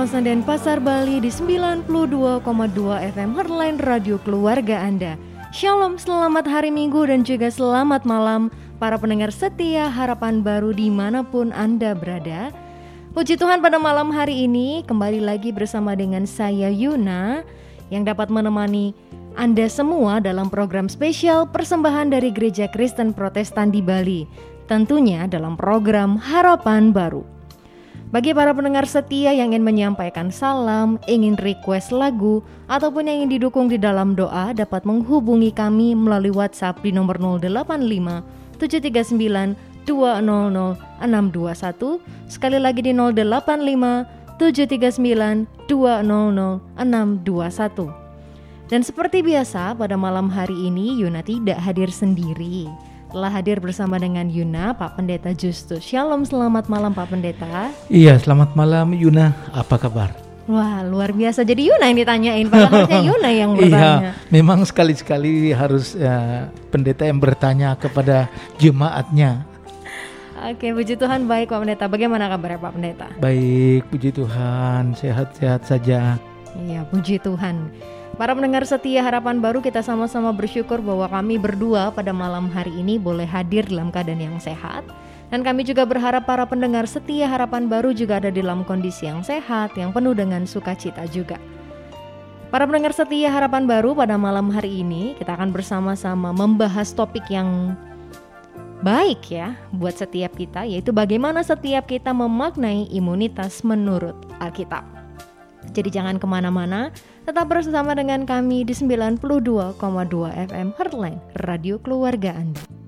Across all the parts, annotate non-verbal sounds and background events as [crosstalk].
Kawasan Denpasar, Bali di 92,2 FM Heartline Radio Keluarga Anda. Shalom, selamat hari Minggu dan juga selamat malam para pendengar setia harapan baru di mana pun Anda berada. Puji Tuhan pada malam hari ini kembali lagi bersama dengan saya Yuna yang dapat menemani Anda semua dalam program spesial persembahan dari Gereja Kristen Protestan di Bali. Tentunya dalam program Harapan Baru. Bagi para pendengar setia yang ingin menyampaikan salam, ingin request lagu, ataupun yang ingin didukung di dalam doa dapat menghubungi kami melalui WhatsApp di nomor 085 739 200 621 Sekali lagi di 085 739 200 621 Dan seperti biasa pada malam hari ini Yuna tidak hadir sendiri telah hadir bersama dengan Yuna, Pak Pendeta Justus. Shalom, selamat malam Pak Pendeta. Iya, selamat malam Yuna. Apa kabar? Wah, luar biasa. Jadi Yuna yang ditanyain, padahal harusnya [laughs] Yuna yang iya, bertanya. Iya, memang sekali-sekali harus ya, pendeta yang bertanya kepada jemaatnya. Oke, puji Tuhan baik Pak Pendeta. Bagaimana kabarnya Pak Pendeta? Baik, puji Tuhan. Sehat-sehat saja. Iya, puji Tuhan. Para pendengar setia harapan baru kita sama-sama bersyukur bahwa kami berdua pada malam hari ini boleh hadir dalam keadaan yang sehat. Dan kami juga berharap para pendengar setia harapan baru juga ada dalam kondisi yang sehat, yang penuh dengan sukacita juga. Para pendengar setia harapan baru pada malam hari ini kita akan bersama-sama membahas topik yang baik ya buat setiap kita yaitu bagaimana setiap kita memaknai imunitas menurut Alkitab. Jadi jangan ke mana-mana, Tetap bersama dengan kami di 92,2 FM Heartline, Radio Keluarga Anda.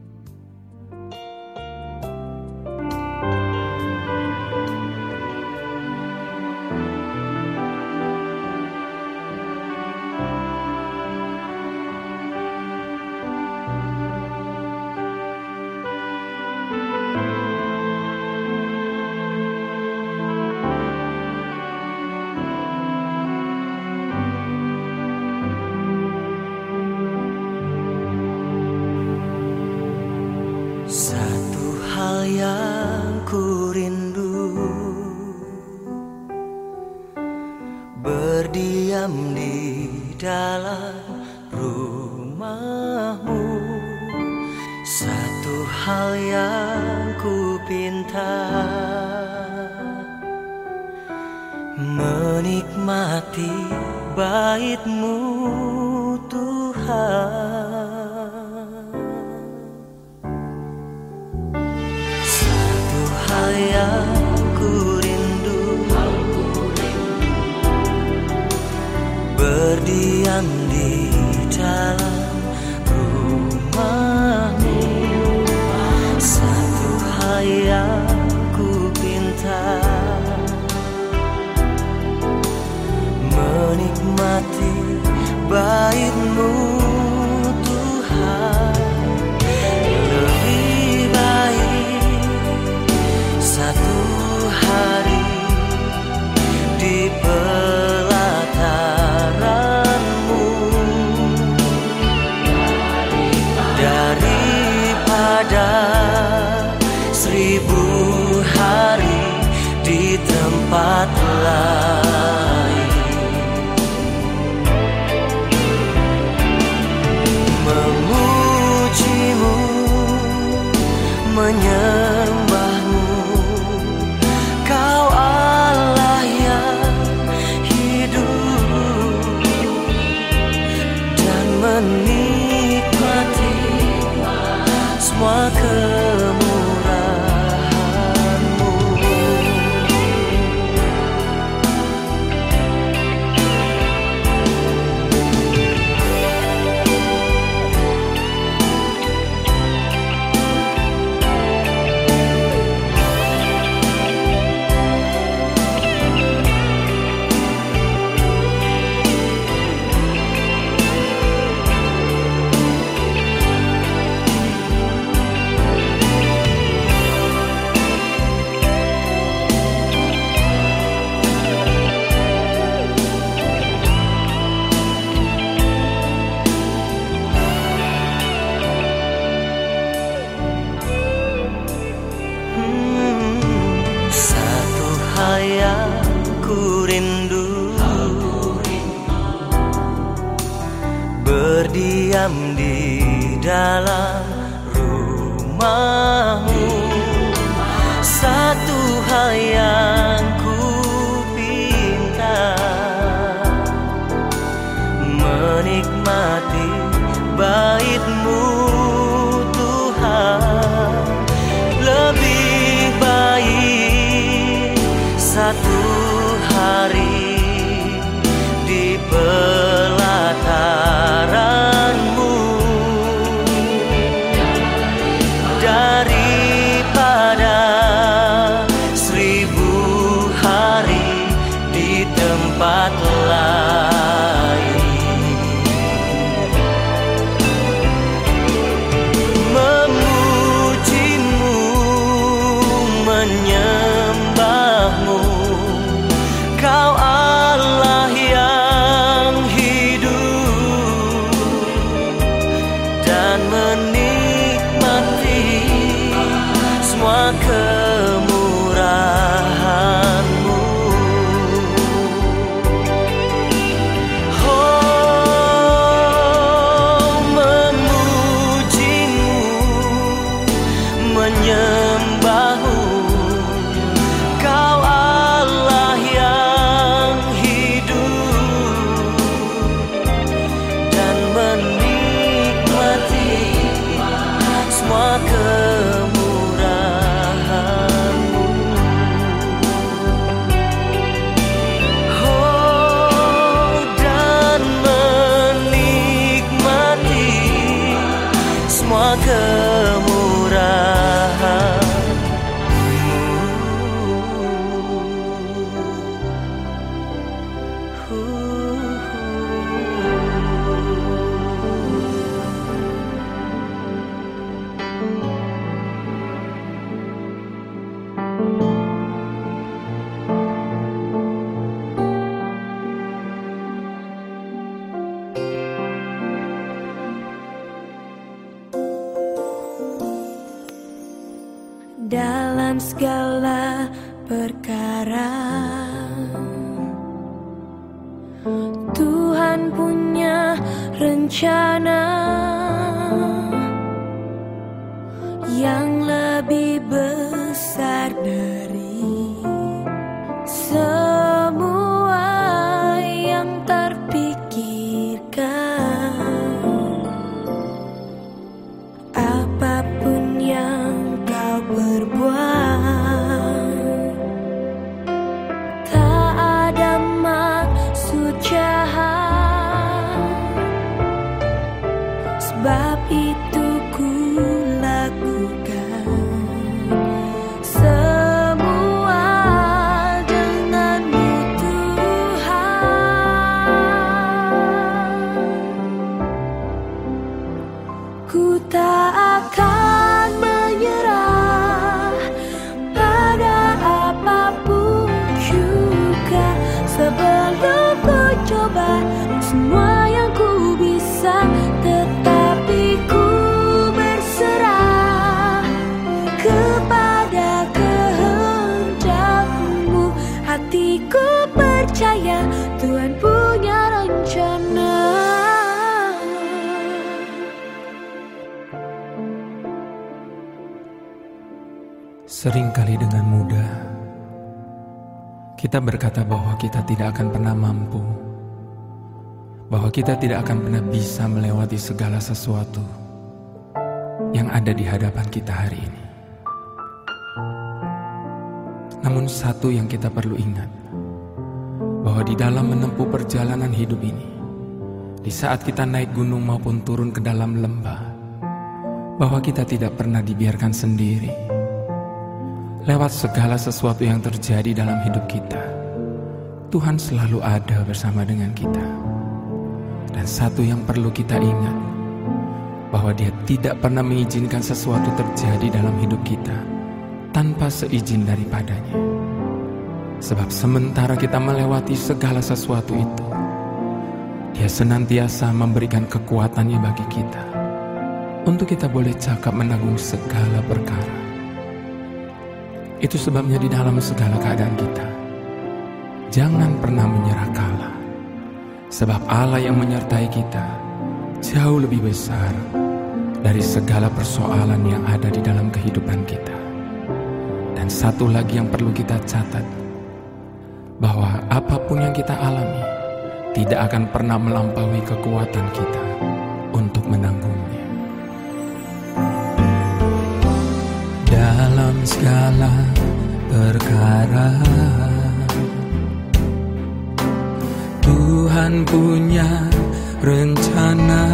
Tuhan punya rencana Seringkali dengan mudah kita berkata bahwa kita tidak akan pernah mampu, bahwa kita tidak akan pernah bisa melewati segala sesuatu yang ada di hadapan kita hari ini. Namun, satu yang kita perlu ingat bahwa di dalam menempuh perjalanan hidup ini, di saat kita naik gunung maupun turun ke dalam lembah, bahwa kita tidak pernah dibiarkan sendiri lewat segala sesuatu yang terjadi dalam hidup kita. Tuhan selalu ada bersama dengan kita. Dan satu yang perlu kita ingat, bahwa dia tidak pernah mengizinkan sesuatu terjadi dalam hidup kita tanpa seizin daripadanya. Sebab sementara kita melewati segala sesuatu itu, dia senantiasa memberikan kekuatannya bagi kita untuk kita boleh cakap menanggung segala perkara. Itu sebabnya di dalam segala keadaan kita, jangan pernah menyerah kalah. Sebab Allah yang menyertai kita jauh lebih besar dari segala persoalan yang ada di dalam kehidupan kita. Dan satu lagi yang perlu kita catat, bahwa apa pun yang kita alami tidak akan pernah melampaui kekuatan kita untuk menanggungnya. Dalam segala perkara Tuhan punya rencana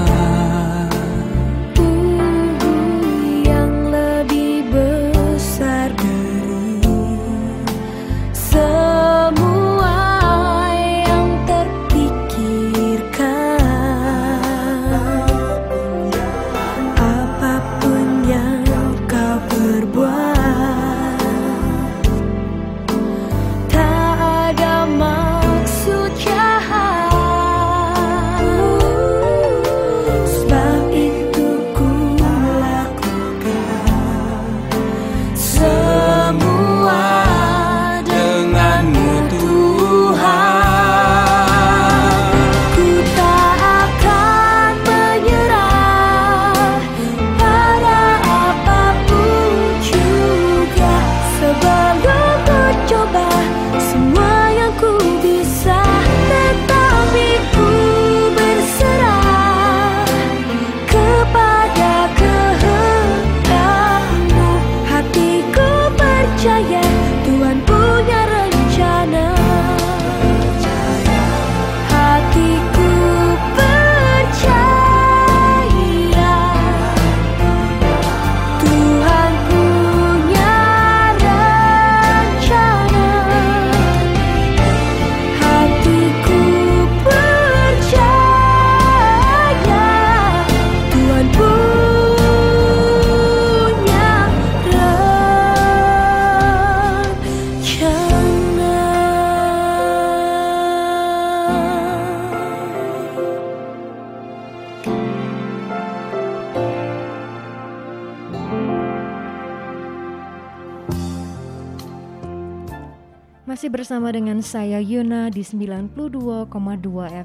dengan saya Yuna di 92,2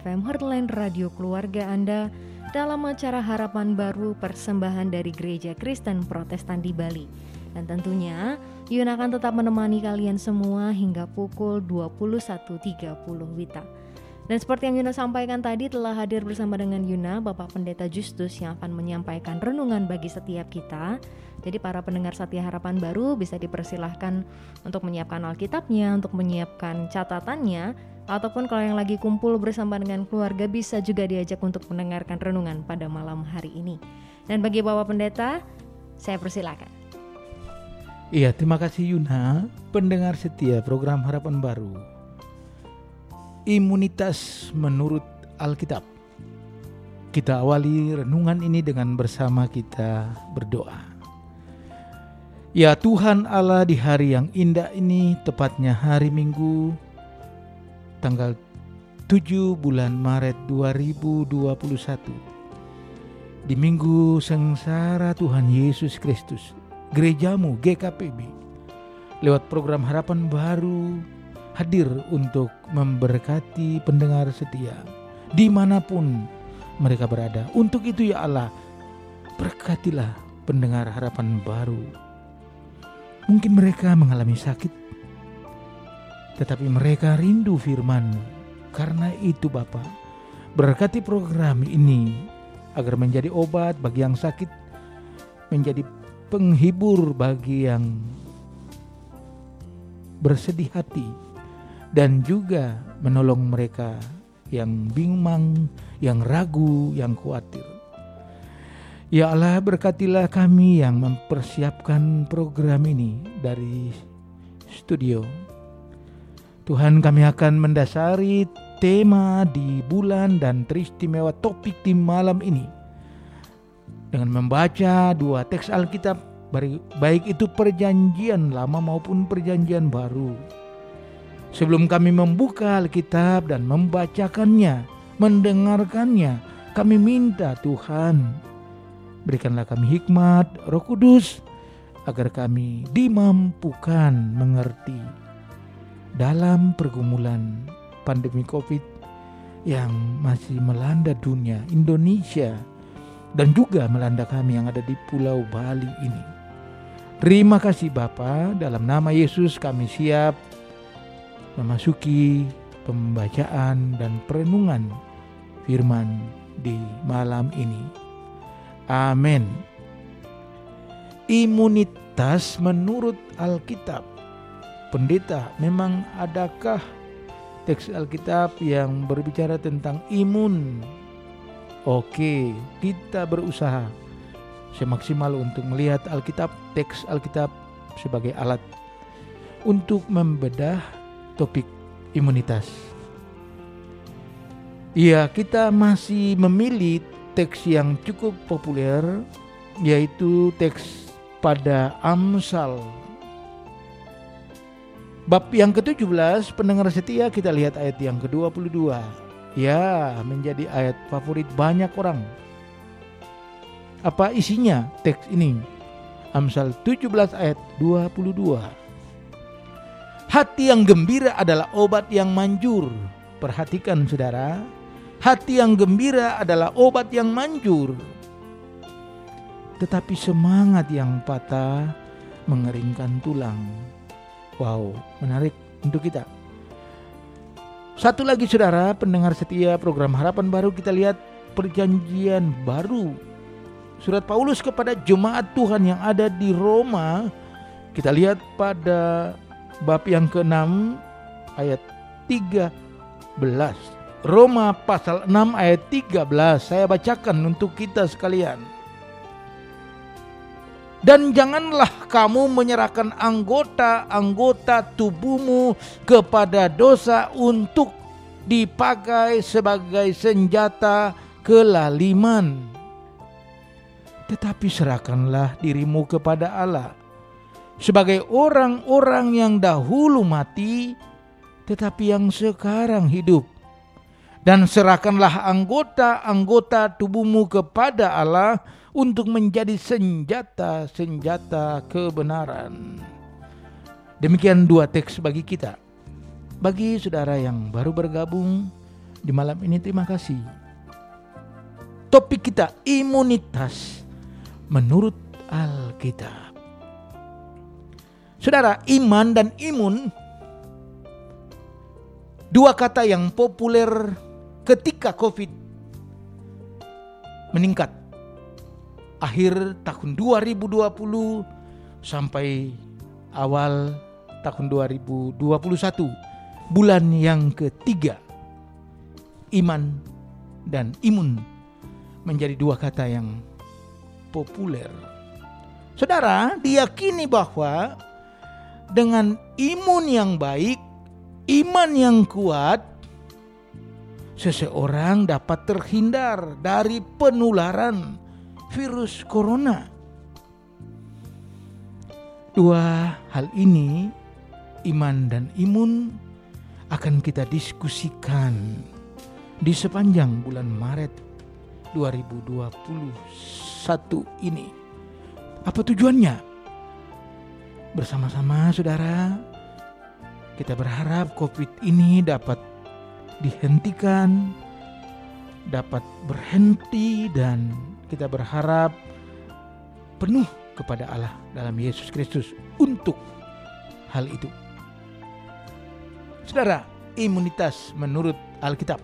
FM Heartline Radio Keluarga Anda dalam acara Harapan Baru persembahan dari Gereja Kristen Protestan di Bali. Dan tentunya Yuna akan tetap menemani kalian semua hingga pukul 21.30 Wita. Dan seperti yang Yuna sampaikan tadi telah hadir bersama dengan Yuna Bapak Pendeta Justus yang akan menyampaikan renungan bagi setiap kita. Jadi para pendengar Setia Harapan Baru bisa dipersilahkan untuk menyiapkan Alkitabnya, untuk menyiapkan catatannya, ataupun kalau yang lagi kumpul bersama dengan keluarga bisa juga diajak untuk mendengarkan renungan pada malam hari ini. Dan bagi Bapak Pendeta, saya persilakan. Iya, terima kasih Yuna, pendengar setia program Harapan Baru. Imunitas menurut Alkitab. Kita awali renungan ini dengan bersama kita berdoa. Ya Tuhan Allah di hari yang indah ini, tepatnya hari Minggu, tanggal 7 bulan Maret 2021. Di minggu sengsara Tuhan Yesus Kristus, gerejamu GKPB, lewat program Harapan Baru, hadir untuk memberkati pendengar setia di mana pun mereka berada. Untuk itu ya Allah, berkatilah pendengar harapan baru. Mungkin mereka mengalami sakit, tetapi mereka rindu firman Karena itu Bapak, berkati program ini agar menjadi obat bagi yang sakit, menjadi penghibur bagi yang bersedih hati, dan juga menolong mereka yang bimbang, yang ragu, yang khawatir. Ya Allah berkatilah kami yang mempersiapkan program ini dari studio. Tuhan kami akan mendasari tema di bulan dan teristimewa topik di malam ini. Dengan membaca dua teks Alkitab baik itu perjanjian lama maupun perjanjian baru. Sebelum kami membuka Alkitab dan membacakannya, mendengarkannya, kami minta Tuhan berikanlah kami hikmat, Roh Kudus, agar kami dimampukan mengerti dalam pergumulan pandemi Covid yang masih melanda dunia, Indonesia, dan juga melanda kami yang ada di Pulau Bali ini. Terima kasih Bapa, dalam nama Yesus kami siap memasuki pembacaan dan perenungan firman di malam ini. Amin. Imunitas menurut Alkitab. Pendeta, memang adakah teks Alkitab yang berbicara tentang imun? Oke, kita berusaha semaksimal untuk melihat Alkitab, teks Alkitab sebagai alat untuk membedah topik imunitas. Ya, kita masih memilih teks yang cukup populer yaitu teks pada Amsal. Bab yang ke-17 pendengar setia kita lihat ayat yang ke-22. Ya, menjadi ayat favorit banyak orang. Apa isinya teks ini? Amsal 17 ayat 22. Hati yang gembira adalah obat yang manjur. Perhatikan saudara, hati yang gembira adalah obat yang manjur. Tetapi semangat yang patah mengeringkan tulang. Wow, menarik untuk kita. Satu lagi saudara, pendengar setia program Harapan Baru kita lihat perjanjian baru. Surat Paulus kepada jemaat Tuhan yang ada di Roma. Kita lihat pada bab yang ke-6 ayat 13. Roma pasal 6 ayat 13 saya bacakan untuk kita sekalian. Dan janganlah kamu menyerahkan anggota-anggota tubuhmu kepada dosa untuk dipakai sebagai senjata kelaliman. Tetapi serahkanlah dirimu kepada Allah sebagai orang-orang yang dahulu mati, tetapi yang sekarang hidup. Dan serahkanlah anggota-anggota tubuhmu kepada Allah untuk menjadi senjata-senjata kebenaran. Demikian dua teks bagi kita. Bagi saudara yang baru bergabung di malam ini terima kasih. Topik kita imunitas menurut Alkitab. Saudara, iman dan imun dua kata yang populer ketika Covid meningkat. Akhir tahun 2020 sampai awal tahun 2021 bulan yang ketiga iman dan imun menjadi dua kata yang populer. Saudara, diyakini bahwa dengan imun yang baik, iman yang kuat, seseorang dapat terhindar dari penularan virus corona. Dua hal ini, iman dan imun, akan kita diskusikan di sepanjang bulan Maret 2021 ini. Apa tujuannya? Bersama-sama saudara kita berharap covid ini dapat dihentikan dapat berhenti dan kita berharap penuh kepada Allah dalam Yesus Kristus untuk hal itu. Saudara, imunitas menurut Alkitab.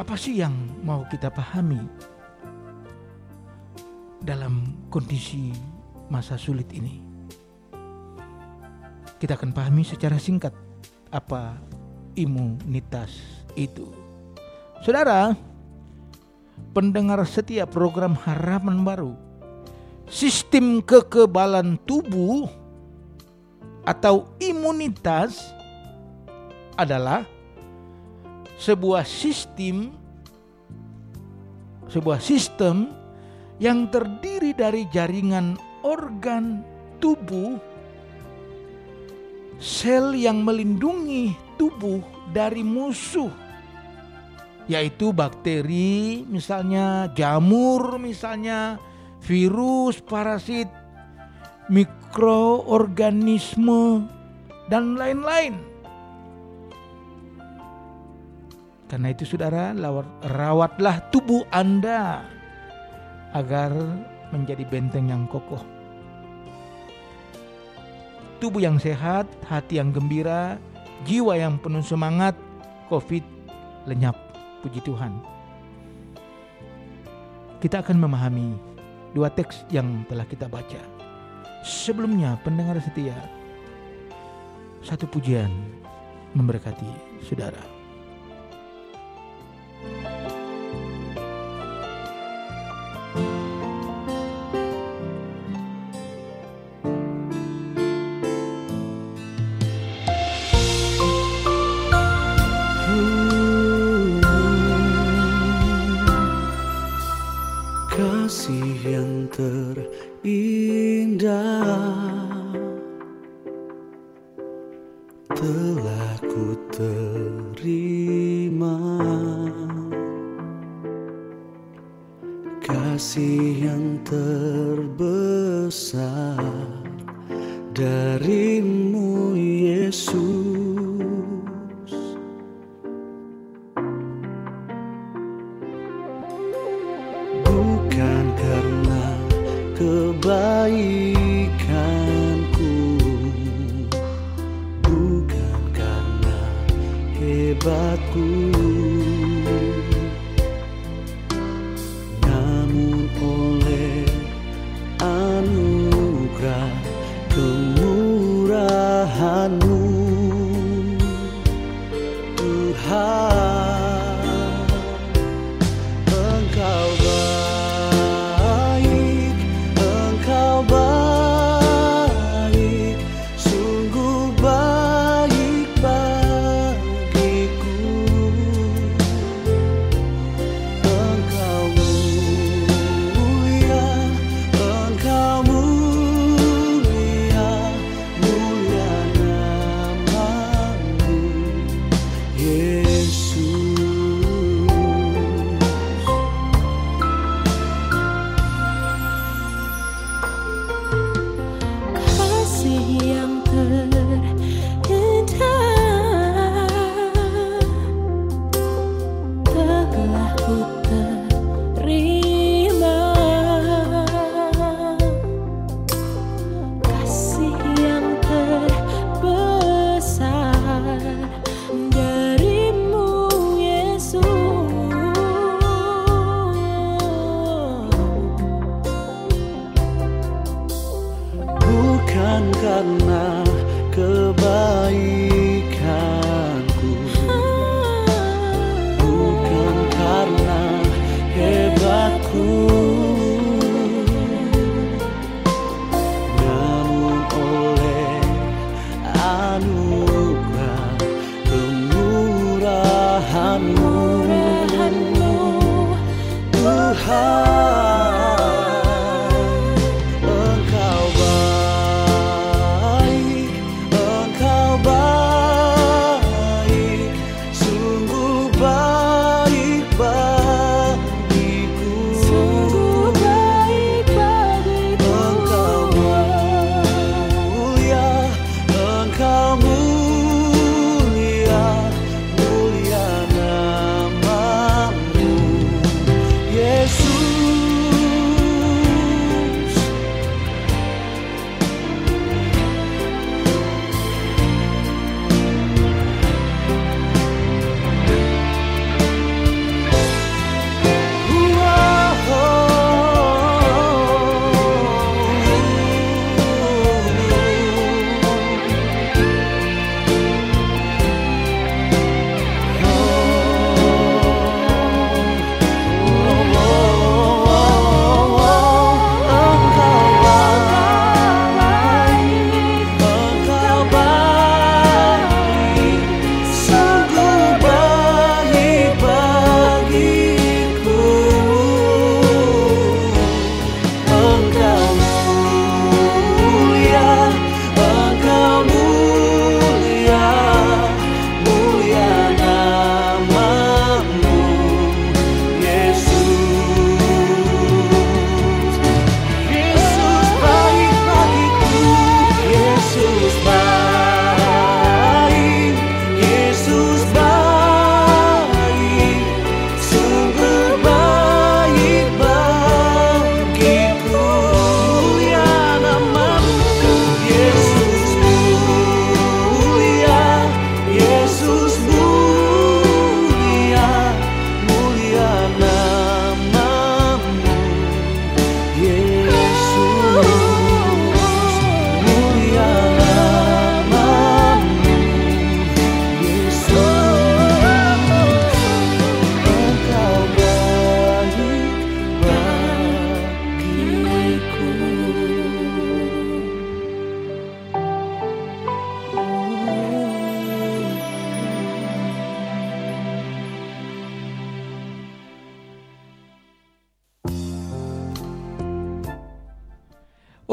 Apa sih yang mau kita pahami dalam kondisi masa sulit ini? Kita akan pahami secara singkat apa imunitas itu. Saudara, pendengar setiap program harapan baru, sistem kekebalan tubuh atau imunitas adalah sebuah sistem sebuah sistem yang terdiri dari jaringan organ tubuh sel yang melindungi tubuh dari musuh yaitu bakteri misalnya, jamur misalnya, virus, parasit, mikroorganisme dan lain-lain. Karena itu saudara rawatlah tubuh Anda agar menjadi benteng yang kokoh tubuh yang sehat, hati yang gembira, jiwa yang penuh semangat, COVID lenyap. Puji Tuhan. Kita akan memahami dua teks yang telah kita baca. Sebelumnya, pendengar setia, satu pujian memberkati saudara.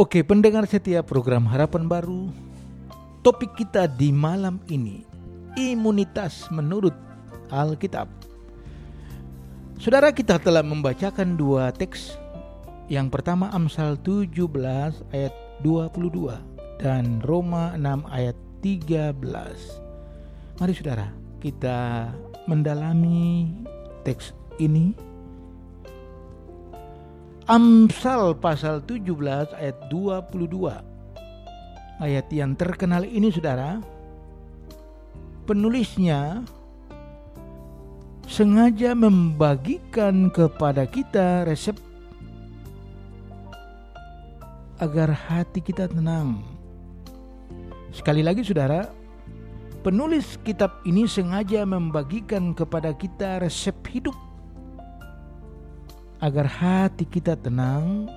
Oke, pendengar setia program Harapan Baru. Topik kita di malam ini imunitas menurut Alkitab. Saudara kita telah membacakan dua teks. Yang pertama Amsal 17 ayat 22 dan Roma 6 ayat 13. Mari saudara, kita mendalami teks ini Amsal pasal 17 ayat 22. Ayat yang terkenal ini Saudara, penulisnya sengaja membagikan kepada kita resep agar hati kita tenang. Sekali lagi Saudara, penulis kitab ini sengaja membagikan kepada kita resep hidup agar hati kita tenang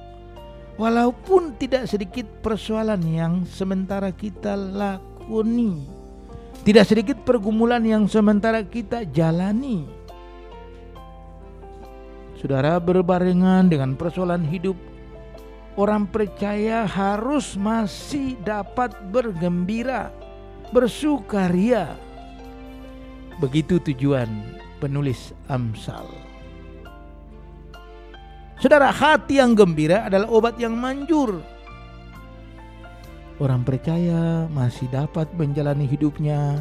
walaupun tidak sedikit persoalan yang sementara kita lakoni tidak sedikit pergumulan yang sementara kita jalani. Saudara berbarengan dengan persoalan hidup Orang percaya harus masih dapat bergembira Bersukaria. Begitu tujuan penulis Amsal Saudara, hati yang gembira adalah obat yang manjur. Orang percaya masih dapat menjalani hidupnya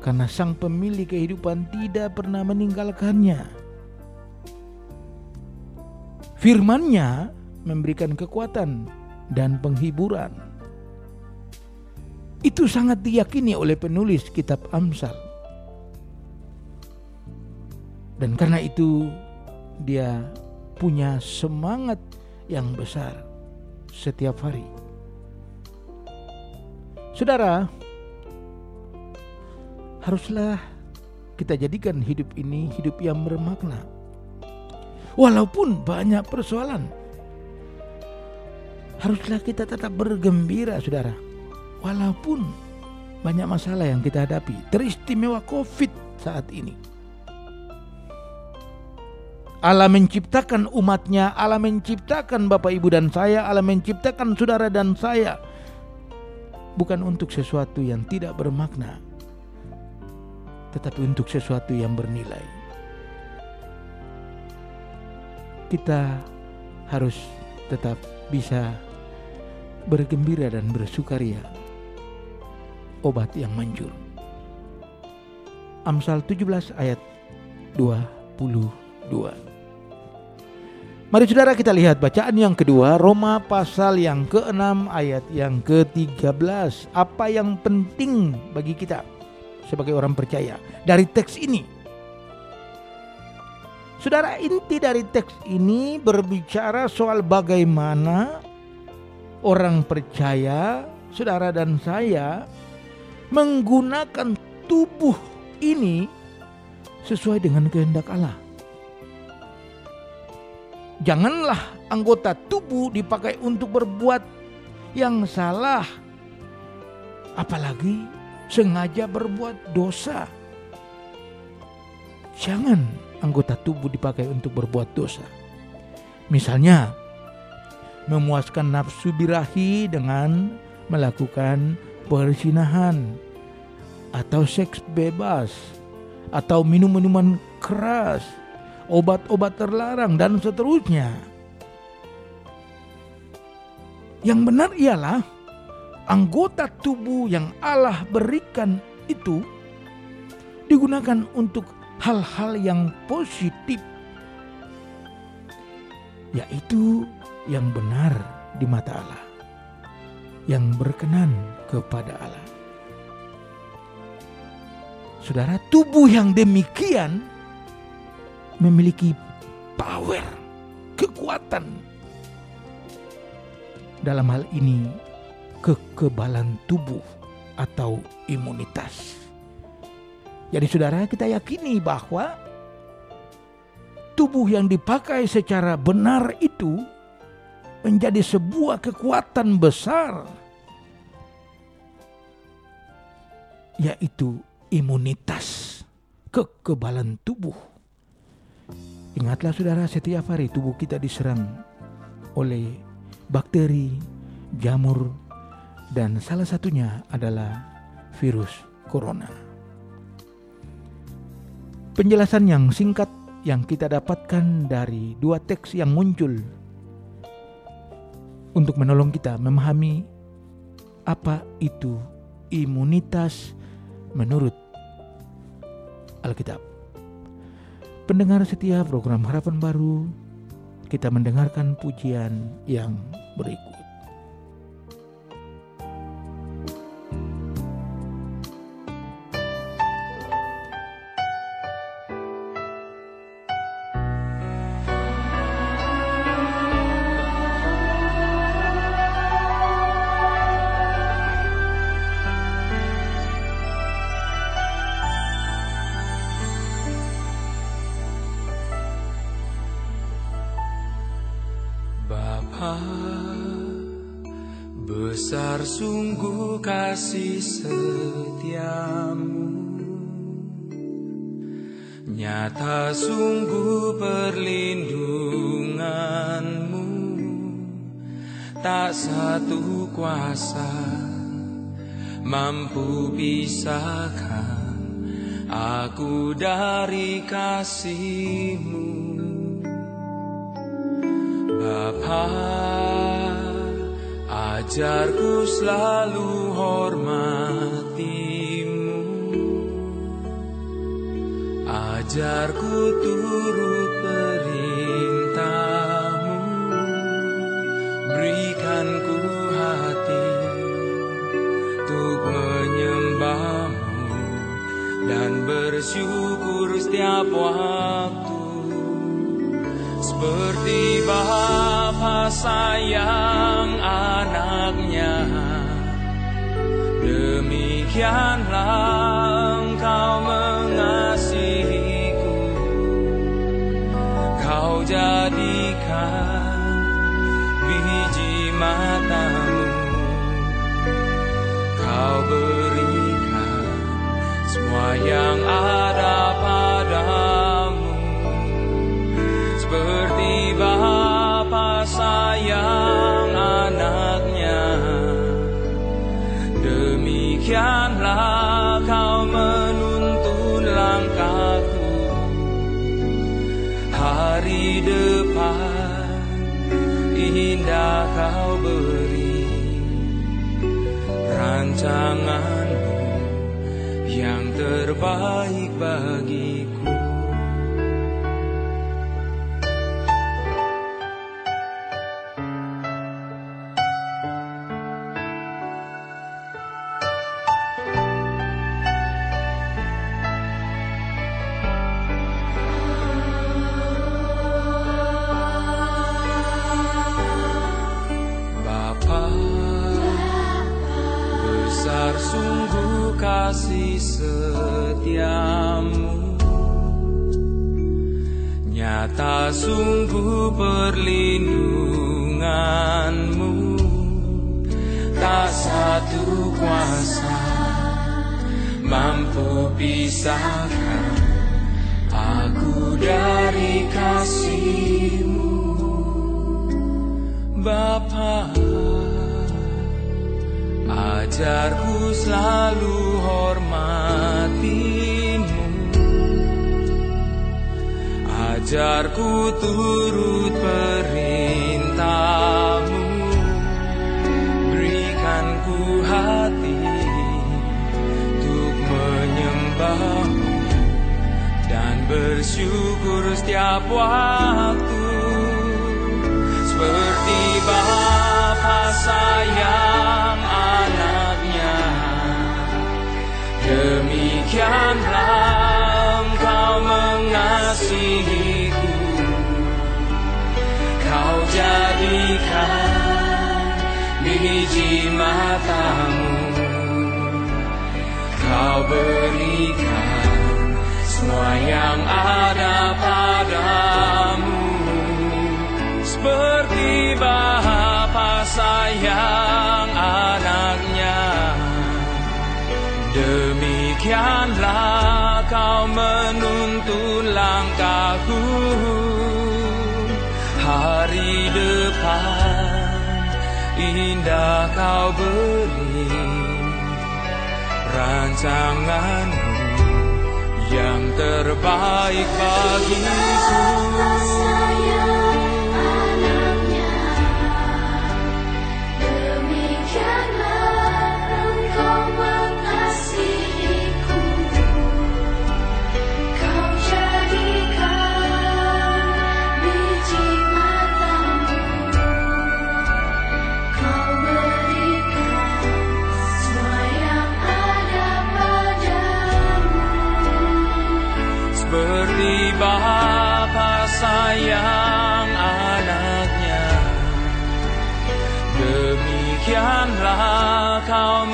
karena sang pemilik kehidupan tidak pernah meninggalkannya. Firman-Nya memberikan kekuatan dan penghiburan. Itu sangat diyakini oleh penulis kitab Amsal. Dan karena itu dia punya semangat yang besar setiap hari. Saudara, haruslah kita jadikan hidup ini hidup yang bermakna. Walaupun banyak persoalan, haruslah kita tetap bergembira, saudara. Walaupun banyak masalah yang kita hadapi, teristimewa COVID saat ini. Allah menciptakan umatnya, Allah menciptakan Bapak Ibu dan saya, Allah menciptakan saudara dan saya. Bukan untuk sesuatu yang tidak bermakna, tetapi untuk sesuatu yang bernilai. Kita harus tetap bisa bergembira dan bersukaria. Obat yang manjur. Amsal 17 ayat 22. Mari saudara kita lihat bacaan yang kedua Roma pasal yang ke-6 ayat yang ke-13 Apa yang penting bagi kita sebagai orang percaya? Dari teks ini. Saudara inti dari teks ini berbicara soal bagaimana orang percaya Saudara dan saya menggunakan tubuh ini sesuai dengan kehendak Allah Janganlah anggota tubuh dipakai untuk berbuat yang salah, apalagi sengaja berbuat dosa. Jangan anggota tubuh dipakai untuk berbuat dosa. Misalnya, memuaskan nafsu birahi dengan melakukan persinahan atau seks bebas atau minum minuman keras obat-obat terlarang, dan seterusnya. Yang benar ialah anggota tubuh yang Allah berikan itu digunakan untuk hal-hal yang positif, yaitu yang benar di mata Allah, yang berkenan kepada Allah. Saudara, tubuh yang demikian memiliki power, kekuatan. Dalam hal ini, kekebalan tubuh atau imunitas. Jadi saudara kita yakini bahwa tubuh yang dipakai secara benar itu menjadi sebuah kekuatan besar yaitu imunitas kekebalan tubuh Ingatlah saudara setiap hari tubuh kita diserang oleh bakteri, jamur, dan salah satunya adalah virus corona. Penjelasan yang singkat yang kita dapatkan dari dua teks yang muncul untuk menolong kita memahami apa itu imunitas menurut Alkitab. Pendengar setia program Harapan Baru, kita mendengarkan pujian yang berikut.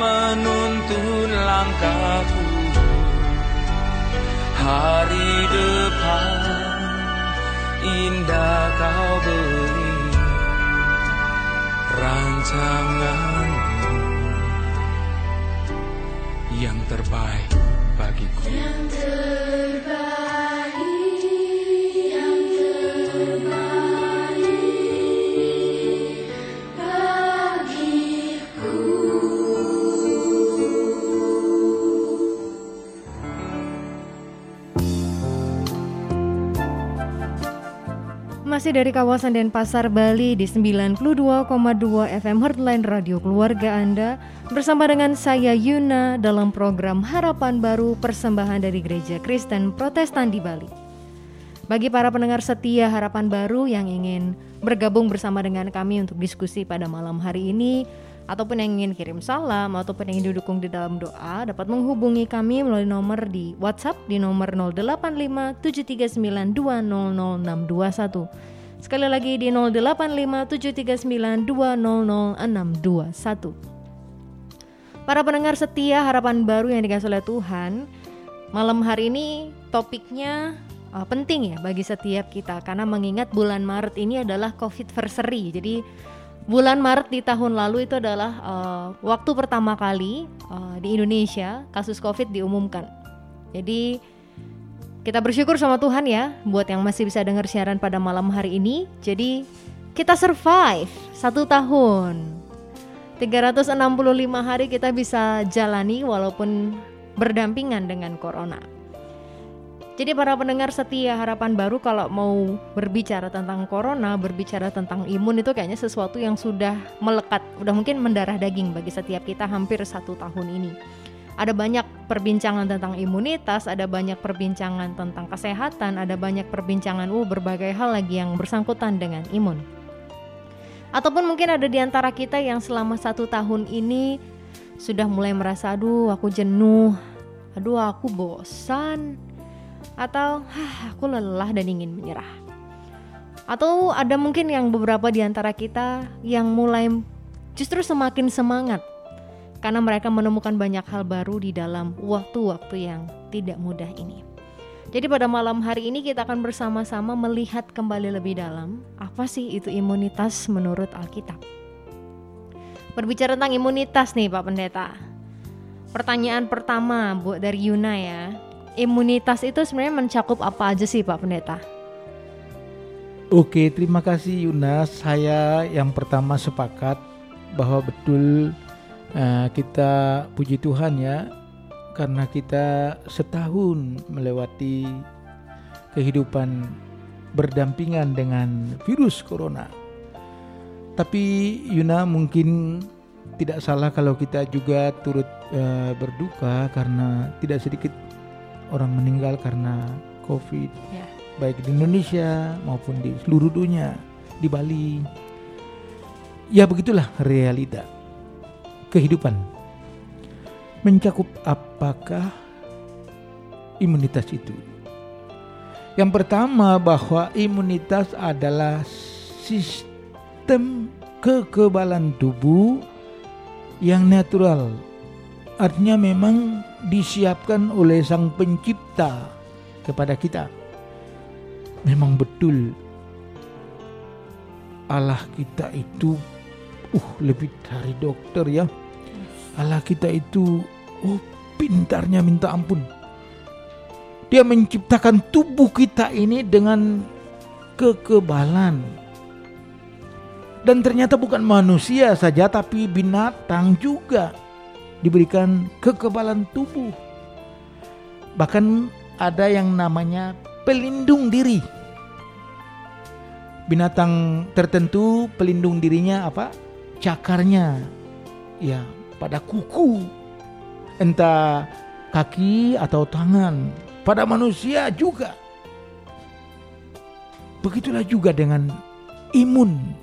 Menuntun langkahku. Hari depan indah kau beri Rancanganmu yang terbaik bagiku. Yang terbaik, Masih dari kawasan Denpasar, Bali di 92,2 FM Heartline Radio Keluarga Anda bersama dengan saya Yuna dalam program Harapan Baru persembahan dari Gereja Kristen Protestan di Bali. Bagi para pendengar setia Harapan Baru yang ingin bergabung bersama dengan kami untuk diskusi pada malam hari ini ataupun yang ingin kirim salam ataupun yang ingin didukung di dalam doa dapat menghubungi kami melalui nomor di WhatsApp di nomor 085739200621. Sekali lagi di 085739200621. Para pendengar setia Harapan Baru yang dikasih oleh Tuhan, malam hari ini topiknya uh, penting ya bagi setiap kita karena mengingat bulan Maret ini adalah COVID versary. Jadi bulan Maret di tahun lalu itu adalah uh, waktu pertama kali uh, di Indonesia kasus COVID diumumkan. Jadi kita bersyukur sama Tuhan ya buat yang masih bisa dengar siaran pada malam hari ini. Jadi kita survive satu tahun. 365 hari kita bisa jalani walaupun berdampingan dengan corona. Jadi para pendengar setia harapan baru kalau mau berbicara tentang corona, berbicara tentang imun itu kayaknya sesuatu yang sudah melekat, udah mungkin mendarah daging bagi setiap kita hampir satu tahun ini. Ada banyak perbincangan tentang imunitas, ada banyak perbincangan tentang kesehatan, ada banyak perbincangan uh berbagai hal lagi yang bersangkutan dengan imun. Ataupun mungkin ada di antara kita yang selama satu tahun ini sudah mulai merasa aduh aku jenuh, aduh aku bosan, atau Hah, aku lelah dan ingin menyerah. Atau ada mungkin yang beberapa di antara kita yang mulai justru semakin semangat karena mereka menemukan banyak hal baru di dalam waktu-waktu yang tidak mudah ini. Jadi pada malam hari ini kita akan bersama-sama melihat kembali lebih dalam apa sih itu imunitas menurut Alkitab. Berbicara tentang imunitas nih Pak Pendeta. Pertanyaan pertama buat dari Yuna ya. Imunitas itu sebenarnya mencakup apa aja sih Pak Pendeta? Oke, terima kasih Yuna. Saya yang pertama sepakat bahwa betul eh, kita puji Tuhan ya karena kita setahun melewati kehidupan berdampingan dengan virus corona. Tapi Yuna mungkin tidak salah kalau kita juga turut eh, berduka karena tidak sedikit orang meninggal karena COVID, Ya. baik di Indonesia maupun di seluruh dunia, di Bali. Ya begitulah realita kehidupan. Mencakup apakah imunitas itu? Yang pertama bahwa imunitas adalah sistem kekebalan tubuh yang natural. Artinya memang disiapkan oleh Sang Pencipta kepada kita. Memang betul Allah kita itu uh lebih dari dokter ya. Allah kita itu oh pintarnya minta ampun. Dia menciptakan tubuh kita ini dengan kekebalan. Dan ternyata bukan manusia saja tapi binatang juga diberikan kekebalan tubuh. Bahkan ada yang namanya pelindung diri. Binatang tertentu pelindung dirinya apa? Cakarnya. Ya, pada kuku. Entah kaki atau tangan. Pada manusia juga. Begitulah juga dengan imun.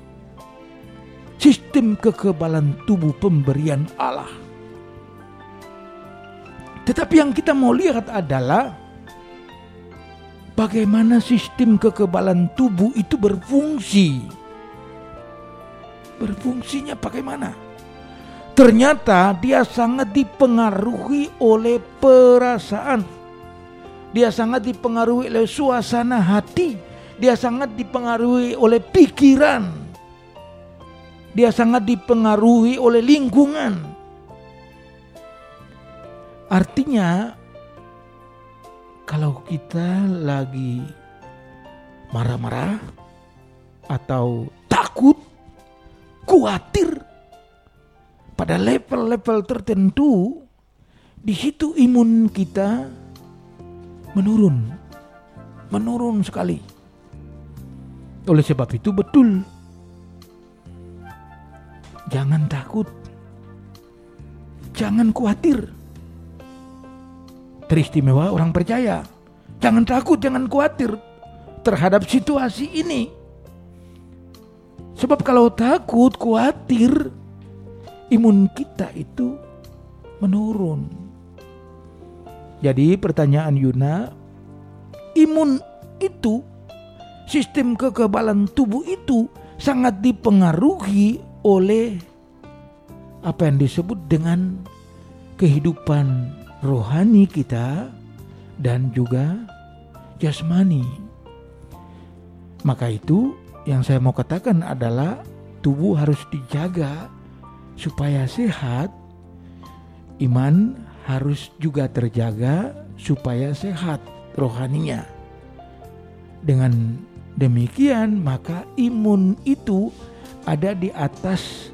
Sistem kekebalan tubuh pemberian Allah. Tetapi yang kita mau lihat adalah bagaimana sistem kekebalan tubuh itu berfungsi. Berfungsinya bagaimana? Ternyata dia sangat dipengaruhi oleh perasaan. Dia sangat dipengaruhi oleh suasana hati. Dia sangat dipengaruhi oleh pikiran. Dia sangat dipengaruhi oleh lingkungan. Artinya kalau kita lagi marah-marah atau takut, khawatir pada level-level tertentu, di situ imun kita menurun, menurun sekali. Oleh sebab itu betul, jangan takut, jangan khawatir teristimewa orang percaya. Jangan takut, jangan khawatir terhadap situasi ini. Sebab kalau takut, khawatir, imun kita itu menurun. Jadi pertanyaan Yuna, imun itu, sistem kekebalan tubuh itu sangat dipengaruhi oleh apa yang disebut dengan kehidupan rohani kita dan juga jasmani. Maka itu yang saya mau katakan adalah tubuh harus dijaga supaya sehat. Iman harus juga terjaga supaya sehat rohaninya. Dengan demikian maka imun itu ada di atas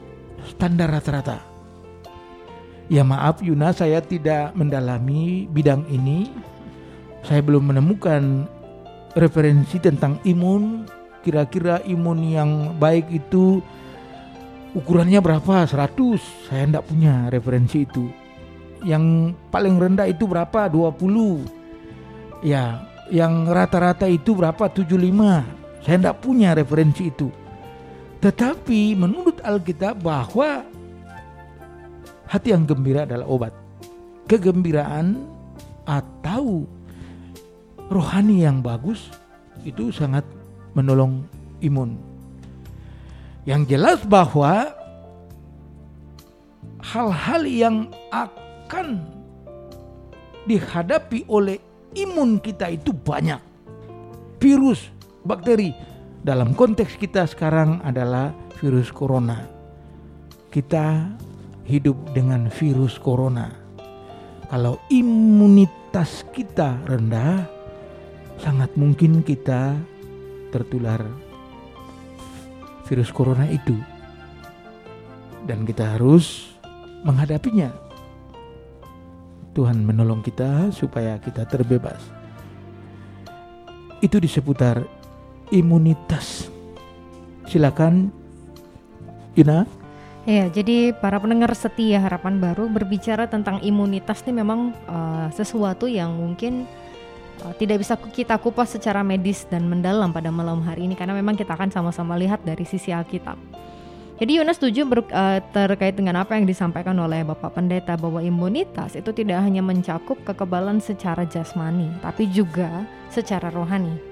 standar rata-rata. Ya maaf Yuna saya tidak mendalami bidang ini. Saya belum menemukan referensi tentang imun. Kira-kira imun yang baik itu ukurannya berapa? 100. Saya tidak punya referensi itu. Yang paling rendah itu berapa? 20. Ya, yang rata-rata itu berapa? 75. Saya tidak punya referensi itu. Tetapi menurut Alkitab bahwa hati yang gembira adalah obat. Kegembiraan atau rohani yang bagus itu sangat menolong imun. Yang jelas bahwa hal-hal yang akan dihadapi oleh imun kita itu banyak. Virus, bakteri. Dalam konteks kita sekarang adalah virus corona. Kita hidup dengan virus corona. Kalau imunitas kita rendah, sangat mungkin kita tertular virus corona itu. Dan kita harus menghadapinya. Tuhan menolong kita supaya kita terbebas. Itu di seputar imunitas. Silakan Yuna. Ya, jadi para pendengar setia harapan baru berbicara tentang imunitas ini memang uh, sesuatu yang mungkin uh, tidak bisa kita kupas secara medis dan mendalam pada malam hari ini karena memang kita akan sama-sama lihat dari sisi Alkitab. Jadi Yunus setuju ber- uh, terkait dengan apa yang disampaikan oleh Bapak Pendeta bahwa imunitas itu tidak hanya mencakup kekebalan secara jasmani, tapi juga secara rohani.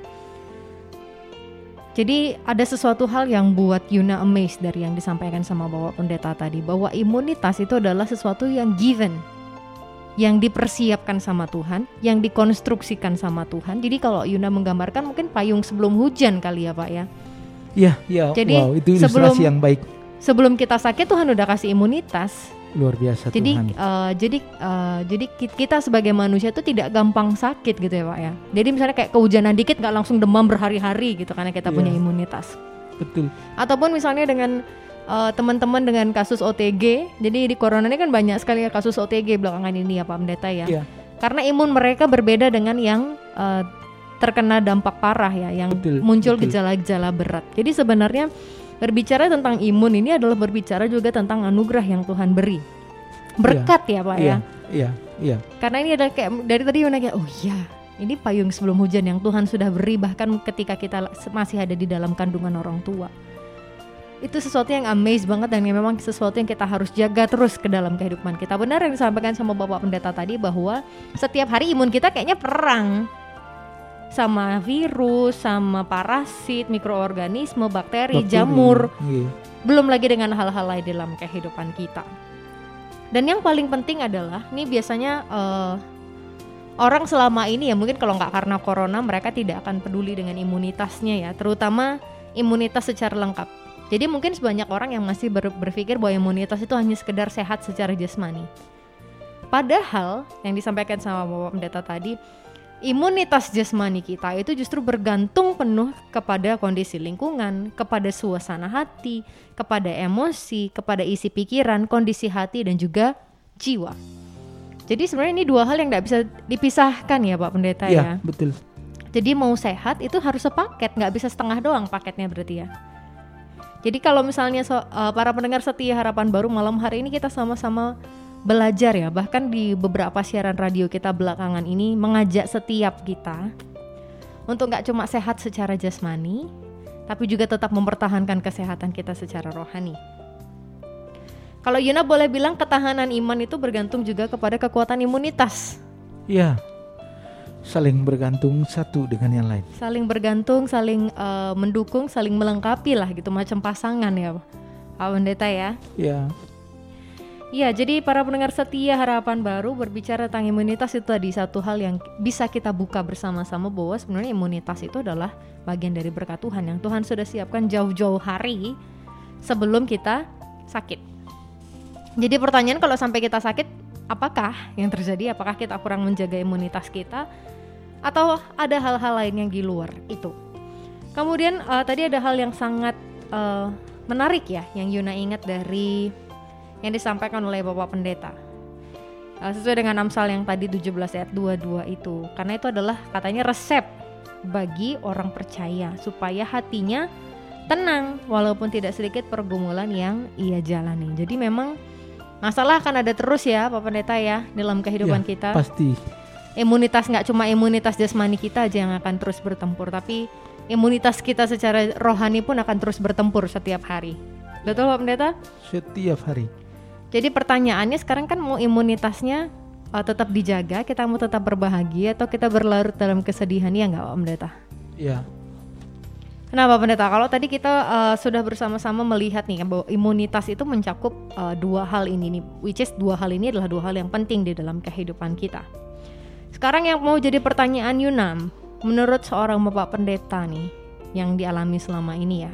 Jadi ada sesuatu hal yang buat Yuna amazed dari yang disampaikan sama Bapak Pendeta tadi bahwa imunitas itu adalah sesuatu yang given yang dipersiapkan sama Tuhan, yang dikonstruksikan sama Tuhan. Jadi kalau Yuna menggambarkan mungkin payung sebelum hujan kali ya Pak ya. Ya, ya. Jadi, wow, itu ilustrasi sebelum- yang baik. Sebelum kita sakit Tuhan udah kasih imunitas. Luar biasa Jadi Tuhan. eh, jadi eh, jadi ki- kita sebagai manusia tuh tidak gampang sakit gitu ya Pak ya. Jadi misalnya kayak kehujanan dikit nggak langsung demam berhari-hari gitu karena kita punya Iya. imunitas. betul. Ataupun misalnya dengan eh, teman-teman dengan kasus OTG. Jadi di corona ini kan banyak sekali ya kasus OTG belakangan ini ya Pak Pendeta ya. Iya. Karena imun mereka berbeda dengan yang eh, terkena dampak parah ya, yang Betul, muncul gejala-gejala berat. Jadi sebenarnya berbicara tentang imun ini adalah berbicara juga tentang anugerah yang Tuhan beri. Berkat ya Pak ya. Iya, iya, iya. Karena ini adalah kayak dari tadi Yuna kayak oh iya ini payung sebelum hujan yang Tuhan sudah beri bahkan ketika kita masih ada di dalam kandungan orang tua. Itu sesuatu yang amaze banget dan yang memang sesuatu yang kita harus jaga terus ke dalam kehidupan kita. Benar yang disampaikan sama Bapak Pendeta tadi bahwa setiap hari imun kita kayaknya perang sama virus, sama parasit, mikroorganisme, bakteri, Bakteri. jamur, Iya. belum lagi dengan hal-hal lain dalam kehidupan kita. Dan yang paling penting adalah, ini biasanya eh, orang selama ini ya mungkin kalau nggak karena corona mereka tidak akan peduli dengan imunitasnya ya, terutama imunitas secara lengkap. Jadi mungkin sebanyak orang yang masih ber- berpikir bahwa imunitas itu hanya sekedar sehat secara jasmani. Padahal yang disampaikan sama Bapak Pendeta tadi, imunitas jasmani kita itu justru bergantung penuh kepada kondisi lingkungan, kepada suasana hati, kepada emosi, kepada isi pikiran, kondisi hati dan juga jiwa. Jadi sebenarnya ini dua hal yang tidak bisa dipisahkan ya Pak Pendeta Iya, ya. betul. Jadi mau sehat itu harus sepaket, nggak bisa setengah doang paketnya berarti ya. Jadi kalau misalnya so- eh, para pendengar setia harapan baru malam hari ini kita sama-sama belajar ya, bahkan di beberapa siaran radio kita belakangan ini mengajak setiap kita untuk nggak cuma sehat secara jasmani, tapi juga tetap mempertahankan kesehatan kita secara rohani. Kalau Yuna boleh bilang ketahanan iman itu bergantung juga kepada kekuatan imunitas. Iya. Saling bergantung satu dengan yang lain. saling bergantung, saling eh, mendukung, saling melengkapi lah gitu macam pasangan ya Pak Pendeta ya. Iya. Iya, jadi para pendengar setia harapan baru berbicara tentang imunitas itu tadi satu hal yang bisa kita buka bersama-sama bahwa sebenarnya imunitas itu adalah bagian dari berkat Tuhan yang Tuhan sudah siapkan jauh-jauh hari sebelum kita sakit. Jadi pertanyaan kalau sampai kita sakit, apakah yang terjadi? Apakah kita kurang menjaga imunitas kita atau ada hal-hal lain yang di luar itu? Kemudian eh, tadi ada hal yang sangat eh, menarik ya yang Yuna ingat dari yang disampaikan oleh Bapak Pendeta. Uh, sesuai dengan Amsal yang tadi 17 ayat 22 itu. Karena itu adalah katanya resep bagi orang percaya supaya hatinya tenang walaupun tidak sedikit pergumulan yang ia jalani. Jadi memang masalah akan ada terus ya Bapak Pendeta ya dalam kehidupan Ya, kita. Pasti. Imunitas nggak cuma imunitas jasmani kita aja yang akan terus bertempur, tapi imunitas kita secara rohani pun akan terus bertempur setiap hari. Betul Bapak Pendeta? Setiap hari. Jadi pertanyaannya sekarang kan mau imunitasnya uh, tetap dijaga, kita mau tetap berbahagia atau kita berlarut dalam kesedihan ya nggak Pak Pendeta? Iya. Kenapa Pendeta? Kalau tadi kita uh, sudah bersama-sama melihat nih bahwa imunitas itu mencakup uh, dua hal ini nih, which is dua hal ini adalah dua hal yang penting di dalam kehidupan kita. Sekarang yang mau jadi pertanyaan Yunam, menurut seorang Bapak Pendeta nih yang dialami selama ini ya,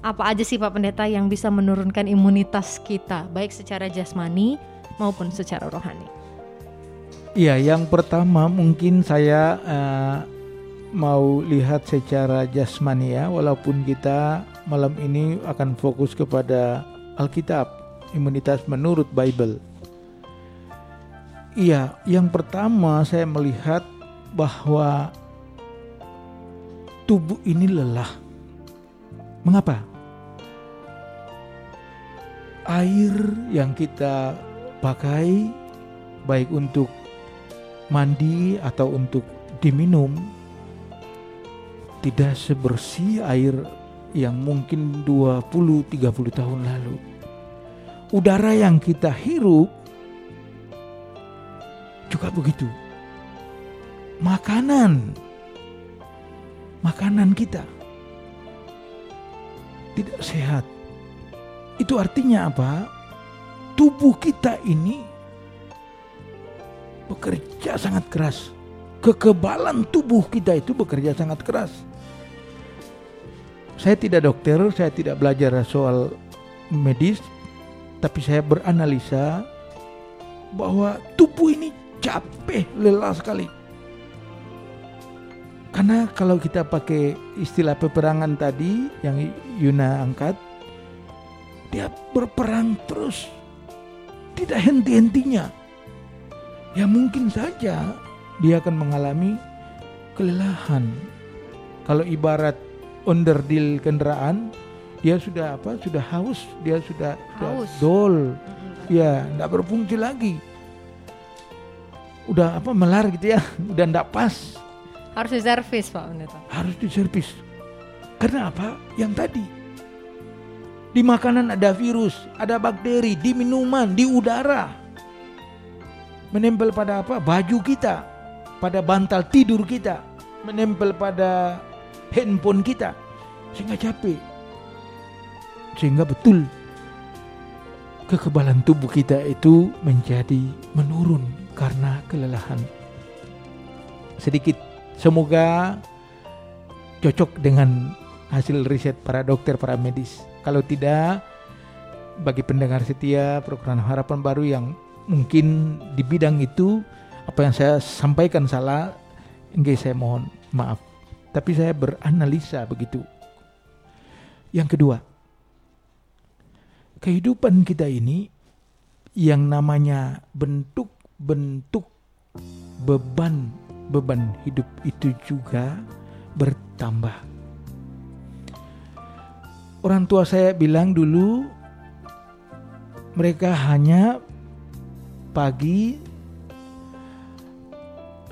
apa aja sih Pak Pendeta yang bisa menurunkan imunitas kita baik secara jasmani maupun secara rohani? Iya, yang pertama mungkin saya eh, mau lihat secara jasmani ya, walaupun kita malam ini akan fokus kepada Alkitab, imunitas menurut Bible. Iya, yang pertama saya melihat bahwa tubuh ini lelah. Mengapa? Air yang kita pakai baik untuk mandi atau untuk diminum tidak sebersih air yang mungkin 20 30 tahun lalu. Udara yang kita hirup juga begitu. Makanan makanan kita tidak sehat. Itu artinya apa? Tubuh kita ini bekerja sangat keras. Kekebalan tubuh kita itu bekerja sangat keras. Saya tidak dokter, saya tidak belajar soal medis, tapi saya beranalisa bahwa tubuh ini capek, lelah sekali. Karena kalau kita pakai istilah peperangan tadi yang Yuna angkat, dia berperang terus, tidak henti-hentinya. Ya mungkin saja dia akan mengalami kelelahan. Kalau ibarat onderdil kendaraan, dia sudah apa? Sudah haus, dia sudah, sudah Haus. dol, Mm-mm. ya tidak berfungsi lagi. Udah apa melar gitu ya, [laughs] udah tidak pas Harus diservis Pak Pendeta. harus diservis. Karena apa? Yang tadi. Di makanan ada virus, ada bakteri, di minuman, di udara. Menempel pada apa? Baju kita, pada bantal tidur kita, menempel pada handphone kita. Sehingga capek. Sehingga betul kekebalan tubuh kita itu menjadi menurun karena kelelahan. Sedikit Semoga cocok dengan hasil riset para dokter, para medis. Kalau tidak, bagi pendengar setia program Harapan Baru yang mungkin di bidang itu apa yang saya sampaikan salah, enggak saya mohon maaf. Tapi saya beranalisa begitu. Yang kedua, kehidupan kita ini yang namanya bentuk-bentuk beban beban hidup itu juga bertambah. Orang tua saya bilang dulu mereka hanya pagi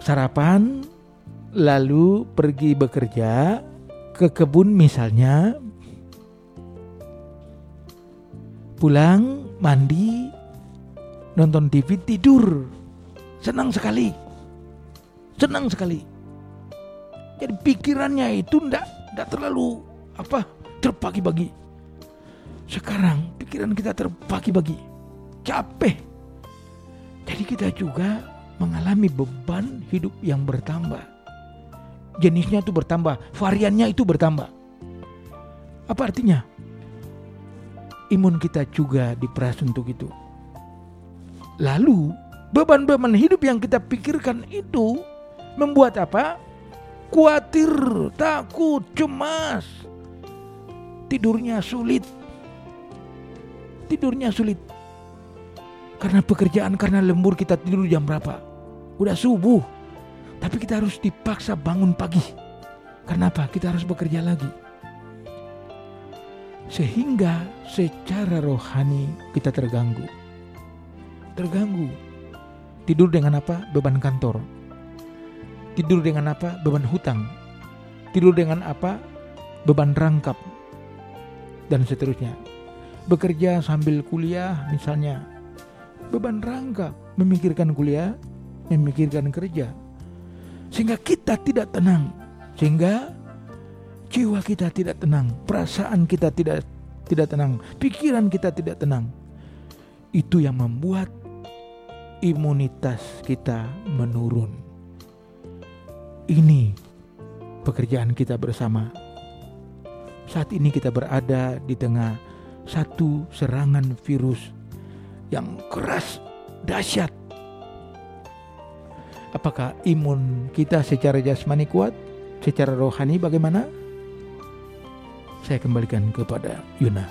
sarapan lalu pergi bekerja ke kebun misalnya pulang mandi nonton TV tidur. Senang sekali. Senang sekali. Jadi pikirannya itu ndak ndak terlalu apa terbagi-bagi sekarang pikiran kita terbagi-bagi capek. Jadi kita juga mengalami beban hidup yang bertambah. Jenisnya itu bertambah variannya itu bertambah. Apa artinya? Imun kita juga diperas untuk itu. Lalu beban-beban hidup yang kita pikirkan itu membuat apa? Khawatir, takut, cemas. Tidurnya sulit. Tidurnya sulit. Karena pekerjaan, karena lembur kita tidur jam berapa? Udah subuh. Tapi kita harus dipaksa bangun pagi. Kenapa? Kita harus bekerja lagi. Sehingga secara rohani kita terganggu. Terganggu. Tidur dengan apa? Beban kantor tidur dengan apa? Beban hutang. Tidur dengan apa? Beban rangkap. Dan seterusnya. Bekerja sambil kuliah misalnya. Beban rangkap. Memikirkan kuliah, memikirkan kerja. Sehingga kita tidak tenang. Sehingga jiwa kita tidak tenang, perasaan kita tidak tidak tenang, pikiran kita tidak tenang. Itu yang membuat imunitas kita menurun ini pekerjaan kita bersama. Saat ini kita berada di tengah satu serangan virus yang keras, dahsyat. Apakah imun kita secara jasmani kuat? Secara rohani bagaimana? Saya kembalikan kepada Yuna.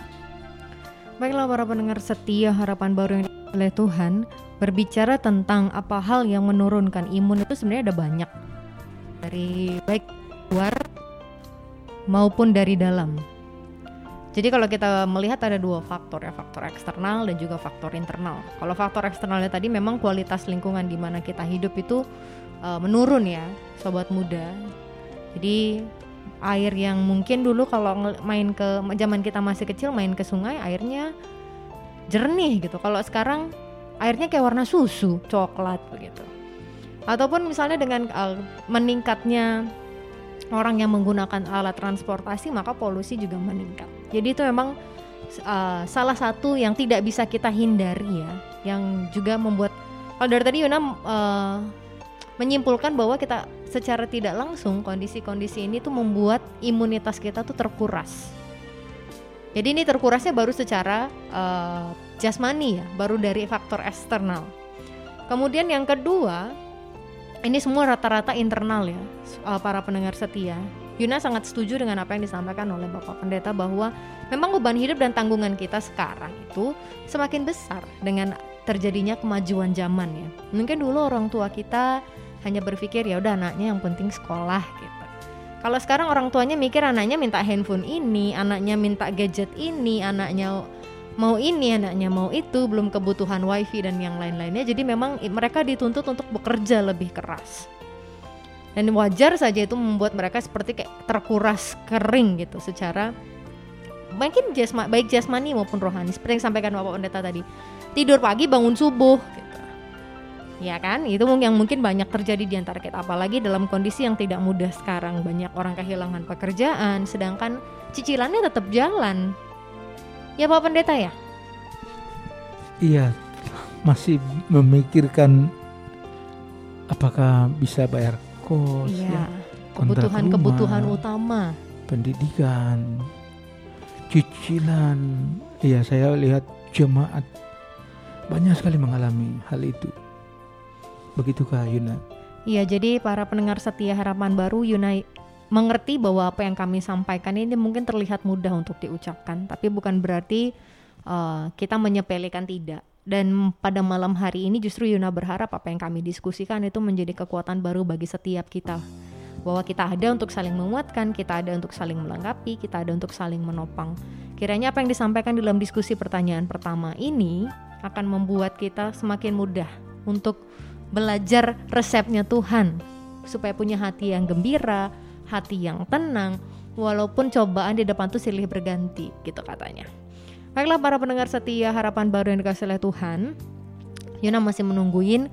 Baiklah para pendengar setia harapan baru yang oleh Tuhan Berbicara tentang apa hal yang menurunkan imun itu sebenarnya ada banyak Dari baik luar maupun dari dalam Jadi kalau kita melihat ada dua faktor ya Faktor eksternal dan juga faktor internal Kalau faktor eksternalnya tadi memang kualitas lingkungan di mana kita hidup itu eh, menurun ya Sobat muda Jadi air yang mungkin dulu kalau main ke zaman kita masih kecil main ke sungai airnya jernih gitu. Kalau sekarang airnya kayak warna susu, coklat begitu. Ataupun misalnya dengan uh, meningkatnya orang yang menggunakan alat transportasi maka polusi juga meningkat. Jadi itu memang uh, salah satu yang tidak bisa kita hindari ya, yang juga membuat kalau dari tadi Yuna uh, menyimpulkan bahwa kita secara tidak langsung kondisi-kondisi ini tuh membuat imunitas kita tuh terkuras. Jadi ini terkurasnya baru secara eh, jasmani ya, baru dari faktor eksternal. Kemudian yang kedua ini semua rata-rata internal ya uh, para pendengar setia. Yuna sangat setuju dengan apa yang disampaikan oleh Bapak Pendeta bahwa memang beban hidup dan tanggungan kita sekarang itu semakin besar dengan terjadinya kemajuan zaman ya. Mungkin dulu orang tua kita hanya berpikir ya udah anaknya yang penting sekolah gitu. Kalau sekarang orang tuanya mikir anaknya minta handphone ini, anaknya minta gadget ini, anaknya mau ini, anaknya mau itu, belum kebutuhan wifi dan yang lain-lainnya. Jadi memang mereka dituntut untuk bekerja lebih keras. Dan wajar saja itu membuat mereka seperti kayak terkuras kering gitu secara mungkin jasma, baik jasmani maupun rohani seperti yang sampaikan Bapak Pendeta tadi. Tidur pagi bangun subuh gitu. Ya kan? Itu yang mungkin banyak terjadi di antara kita apalagi dalam kondisi yang tidak mudah sekarang. Banyak orang kehilangan pekerjaan sedangkan cicilannya tetap jalan. Ya Bapak Pendeta ya? Iya, masih memikirkan apakah bisa bayar kos, Iya. ya, Kebutuhan-kebutuhan utama. pendidikan, cicilan. Iya, saya lihat jemaat banyak sekali mengalami hal itu. Begitukah Yuna? Iya, jadi para pendengar setia harapan baru Yunai mengerti bahwa apa yang kami sampaikan ini mungkin terlihat mudah untuk diucapkan, tapi bukan berarti uh, kita menyepelekan tidak. Dan pada malam hari ini justru Yuna berharap apa yang kami diskusikan itu menjadi kekuatan baru bagi setiap kita. Bahwa kita ada untuk saling menguatkan, kita ada untuk saling melengkapi, kita ada untuk saling menopang. Kiranya apa yang disampaikan dalam diskusi pertanyaan pertama ini akan membuat kita semakin mudah untuk belajar resepnya Tuhan supaya punya hati yang gembira, hati yang tenang, walaupun cobaan di depan tuh silih berganti, gitu katanya. Baiklah para pendengar setia harapan baru yang dikasih oleh Tuhan, Yuna masih menungguin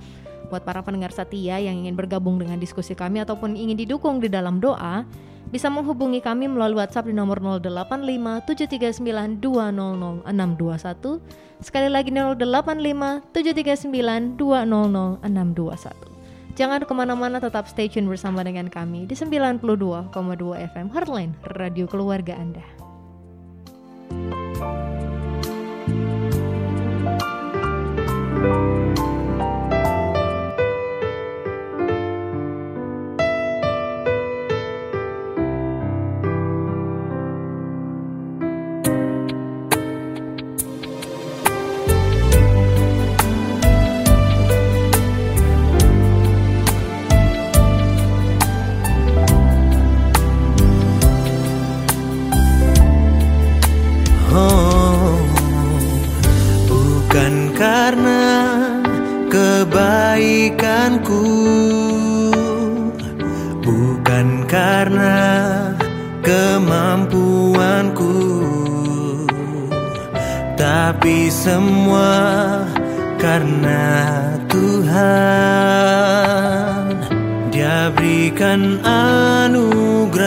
buat para pendengar setia yang ingin bergabung dengan diskusi kami ataupun ingin didukung di dalam doa, bisa menghubungi kami melalui WhatsApp di nomor 085 739 200 621. Sekali lagi 085 739 200 621. Jangan ke mana-mana tetap stay tune bersama dengan kami di 92,2 FM Heartline Radio Keluarga Anda. Oh, karena kebaikanku, bukan karena kemampuanku, tapi semua karena Tuhan. Dia berikan anugerahnya.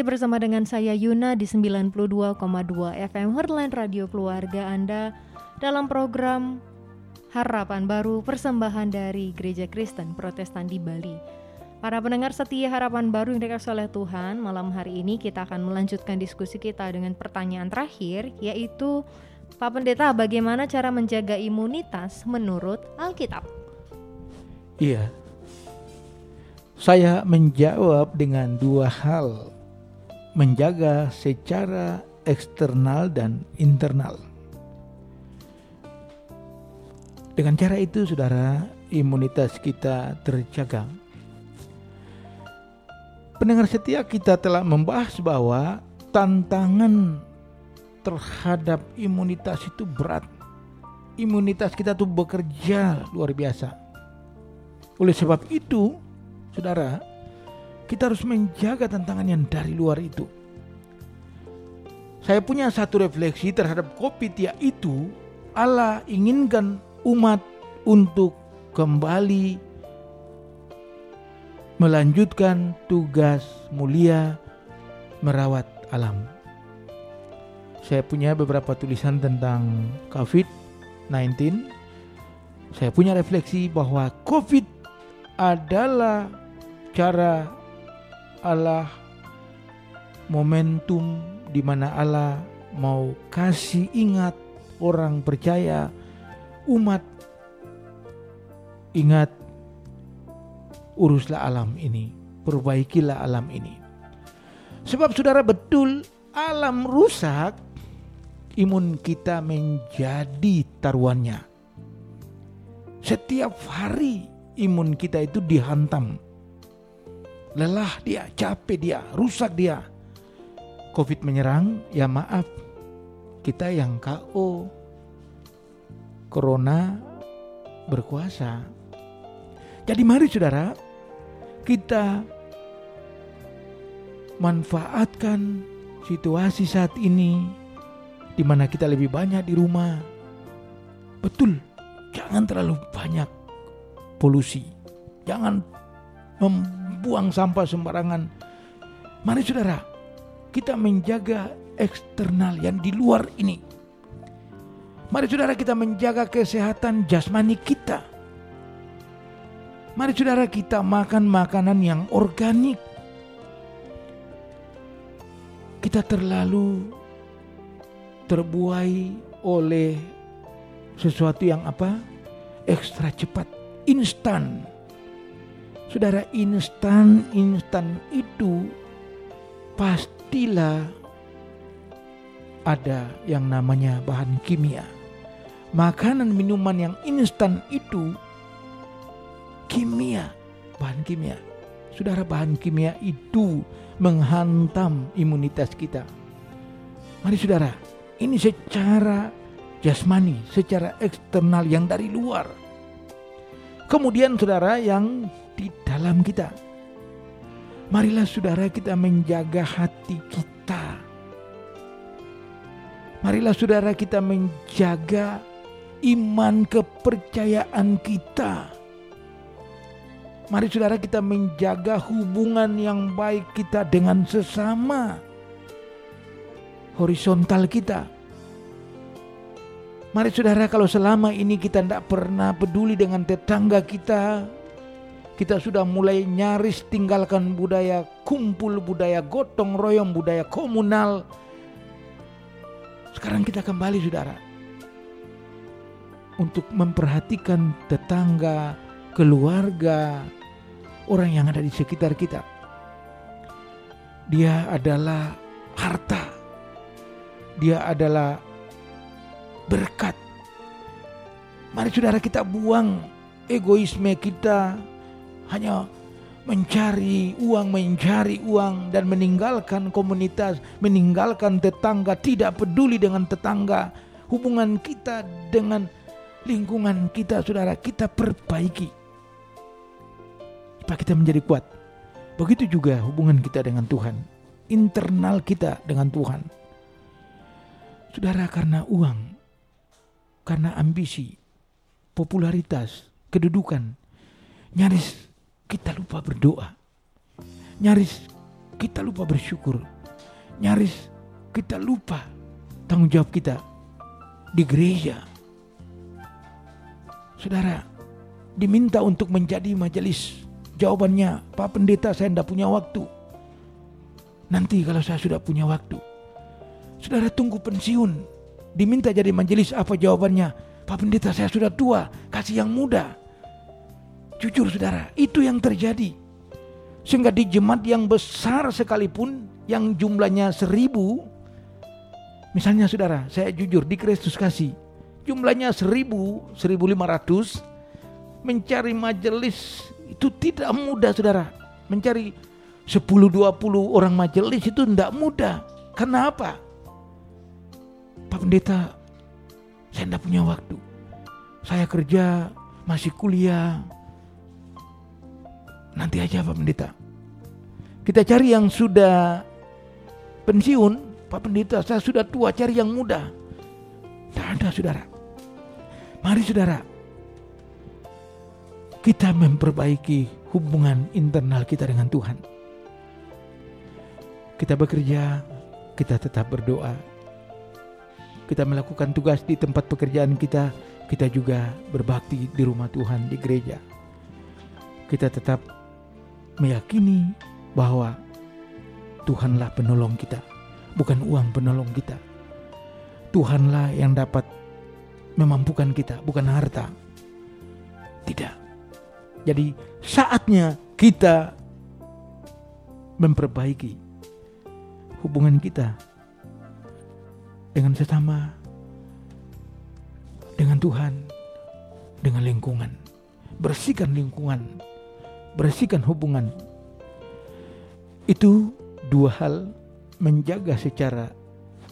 Masih bersama dengan saya Yuna di 92,2 FM Heartline Radio Keluarga Anda dalam program Harapan Baru persembahan dari Gereja Kristen Protestan di Bali. Para pendengar setia Harapan Baru yang dikasih oleh Tuhan, malam hari ini kita akan melanjutkan diskusi kita dengan pertanyaan terakhir yaitu Pak Pendeta, bagaimana cara menjaga imunitas menurut Alkitab? Iya. Saya menjawab dengan dua hal. Menjaga secara eksternal dan internal. Dengan cara itu saudara, imunitas kita terjaga. Pendengar setia kita telah membahas bahwa tantangan terhadap imunitas itu berat. Imunitas kita tuh bekerja luar biasa. Oleh sebab itu, saudara, kita harus menjaga tantangan yang dari luar itu. Saya punya satu refleksi terhadap COVID yaitu Allah inginkan umat untuk kembali melanjutkan tugas mulia merawat alam. Saya punya beberapa tulisan tentang COVID-19. Saya punya refleksi bahwa COVID adalah cara Allah momentum di mana Allah mau kasih ingat orang percaya umat ingat uruslah alam ini perbaikilah alam ini. Sebab saudara betul alam rusak imun kita menjadi taruhannya. Setiap hari imun kita itu dihantam. Lelah dia, capek dia, rusak dia. Covid menyerang, ya maaf, kita yang KO. Corona berkuasa. Jadi mari saudara, kita manfaatkan situasi saat ini di mana kita lebih banyak di rumah. Betul, jangan terlalu banyak polusi. Jangan membuang sampah sembarangan. Mari saudara, kita menjaga eksternal yang di luar ini. Mari saudara kita menjaga kesehatan jasmani kita. Mari saudara kita makan makanan yang organik. Kita terlalu terbuai oleh sesuatu yang apa? Ekstra cepat, instan. Saudara instan-instan itu pastilah ada yang namanya bahan kimia. Makanan minuman yang instan itu kimia, bahan kimia. Saudara bahan kimia itu menghantam imunitas kita. Mari saudara, ini secara jasmani, secara eksternal yang dari luar. Kemudian saudara yang di dalam kita. Marilah saudara kita menjaga hati kita. Marilah saudara kita menjaga iman kepercayaan kita. Mari saudara kita menjaga hubungan yang baik kita dengan sesama. Horizontal kita. Mari saudara kalau selama ini kita tidak pernah peduli dengan tetangga kita, kita sudah mulai nyaris tinggalkan budaya kumpul, budaya gotong royong, budaya komunal. Sekarang kita kembali saudara. Untuk memperhatikan tetangga, keluarga, orang yang ada di sekitar kita. Dia adalah harta. Dia adalah berkat. Mari saudara kita buang egoisme kita, hanya mencari uang, mencari uang dan meninggalkan komunitas, meninggalkan tetangga, tidak peduli dengan tetangga. Hubungan kita dengan lingkungan kita, saudara, kita perbaiki. Supaya kita menjadi kuat. Begitu juga hubungan kita dengan Tuhan. Internal kita dengan Tuhan. Saudara, karena uang, karena ambisi, popularitas, kedudukan, nyaris kita lupa berdoa. Nyaris kita lupa bersyukur. Nyaris kita lupa tanggung jawab kita di gereja. Saudara, diminta untuk menjadi majelis. Jawabannya, Pak Pendeta saya tidak punya waktu. Nanti kalau saya sudah punya waktu. Saudara tunggu pensiun. Diminta jadi majelis apa jawabannya? Pak Pendeta saya sudah tua, kasih yang muda. Jujur saudara, itu yang terjadi. Sehingga di jemaat yang besar sekalipun, yang jumlahnya seribu, misalnya saudara, saya jujur di Kristus Kasih, jumlahnya seribu, seribu lima ratus, mencari majelis itu tidak mudah saudara. Mencari sepuluh dua puluh orang majelis itu tidak mudah. Karena apa? Pak Pendeta, saya tidak punya waktu. Saya kerja, masih kuliah, Nanti aja Pak Pendeta. Kita cari yang sudah pensiun, Pak Pendeta saya sudah tua cari yang muda. Tidak ada saudara. Mari saudara, kita memperbaiki hubungan internal kita dengan Tuhan. Kita bekerja, kita tetap berdoa. Kita melakukan tugas di tempat pekerjaan kita, kita juga berbakti di rumah Tuhan di gereja. Kita tetap meyakini bahwa Tuhanlah penolong kita, bukan uang penolong kita. Tuhanlah yang dapat memampukan kita, bukan harta. Tidak. Jadi saatnya kita memperbaiki hubungan kita dengan sesama, dengan Tuhan, dengan lingkungan. Bersihkan lingkungan bersihkan hubungan. Itu dua hal menjaga secara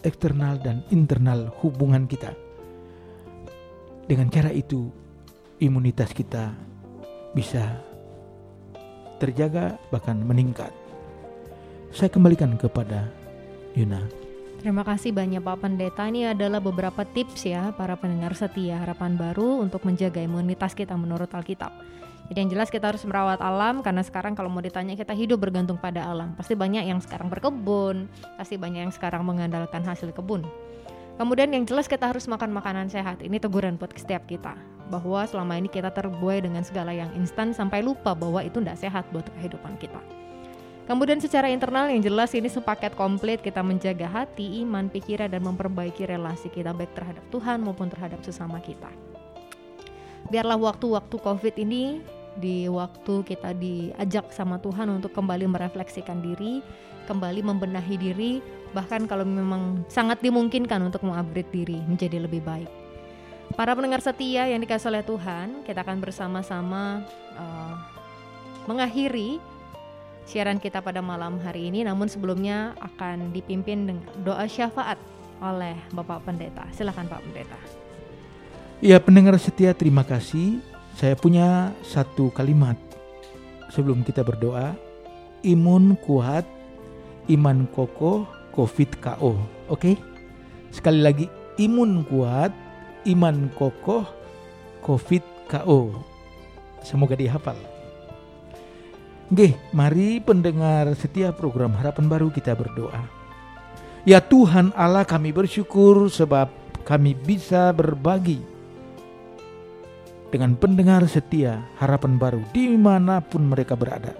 eksternal dan internal hubungan kita. Dengan cara itu imunitas kita bisa terjaga bahkan meningkat. Saya kembalikan kepada Yuna. Terima kasih banyak Pak Pendeta. Ini adalah beberapa tips ya para pendengar setia harapan baru untuk menjaga imunitas kita menurut Alkitab. Jadi yang jelas kita harus merawat alam karena sekarang kalau mau ditanya kita hidup bergantung pada alam. Pasti banyak yang sekarang berkebun, pasti banyak yang sekarang mengandalkan hasil kebun. Kemudian yang jelas kita harus makan makanan sehat. Ini teguran buat setiap kita bahwa selama ini kita terbuai dengan segala yang instan sampai lupa bahwa itu tidak sehat buat kehidupan kita. Kemudian secara internal yang jelas ini sepaket komplit kita menjaga hati, iman, pikiran dan memperbaiki relasi kita baik terhadap Tuhan maupun terhadap sesama kita. Biarlah waktu-waktu Covid ini di waktu kita diajak sama Tuhan untuk kembali merefleksikan diri, kembali membenahi diri, bahkan kalau memang sangat dimungkinkan untuk mengupgrade diri menjadi lebih baik. Para pendengar setia yang dikasih oleh Tuhan, kita akan bersama-sama uh, mengakhiri siaran kita pada malam hari ini. Namun sebelumnya akan dipimpin dengan doa syafaat oleh Bapak Pendeta. Silakan Pak Pendeta. Ya pendengar setia terima kasih saya punya satu kalimat sebelum kita berdoa. imun kuat, iman kokoh, covid KO. Oke? Sekali lagi imun kuat, iman kokoh, covid KO. Semoga dihafal. Oke, mari pendengar setiap program Harapan Baru kita berdoa. Ya Tuhan Allah kami bersyukur sebab kami bisa berbagi dengan pendengar setia harapan baru di mana pun mereka berada.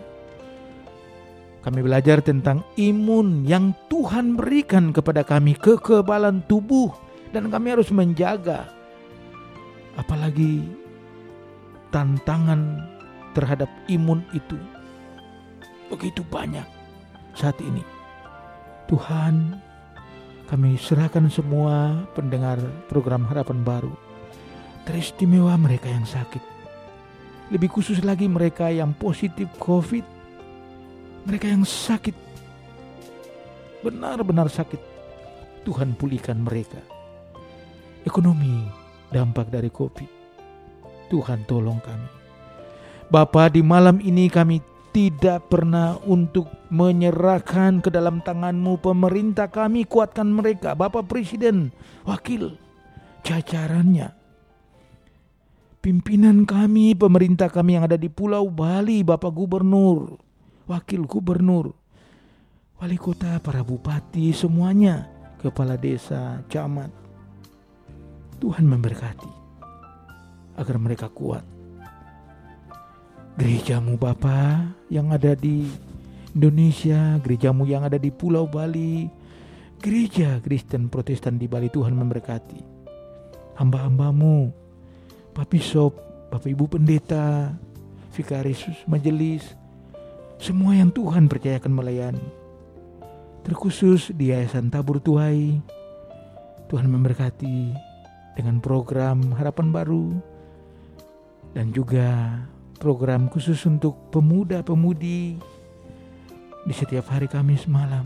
Kami belajar tentang imun yang Tuhan berikan kepada kami, kekebalan tubuh, dan kami harus menjaga. Apalagi tantangan terhadap imun itu begitu banyak saat ini. Tuhan, kami serahkan semua pendengar program Harapan Baru teristimewa mereka yang sakit. Lebih khusus lagi mereka yang positif COVID. Mereka yang sakit. Benar-benar sakit. Tuhan pulihkan mereka. Ekonomi dampak dari COVID. Tuhan tolong kami. Bapa di malam ini kami tidak pernah untuk menyerahkan ke dalam tanganmu pemerintah kami kuatkan mereka Bapak Presiden wakil jajarannya pimpinan kami, pemerintah kami yang ada di Pulau Bali, Bapak Gubernur, Wakil Gubernur, Wali Kota, para bupati, semuanya, kepala desa, camat. Tuhan memberkati agar mereka kuat. Gerejamu Bapa yang ada di Indonesia, gerejamu yang ada di Pulau Bali, gereja Kristen Protestan di Bali Tuhan memberkati. Hamba-hambamu Pak Bishop, Bapak Ibu Pendeta, Vikaris Majelis, semua yang Tuhan percayakan melayani. Terkhusus di Yayasan Tabur Tuai, Tuhan memberkati dengan program Harapan Baru dan juga program khusus untuk pemuda-pemudi di setiap hari Kamis malam.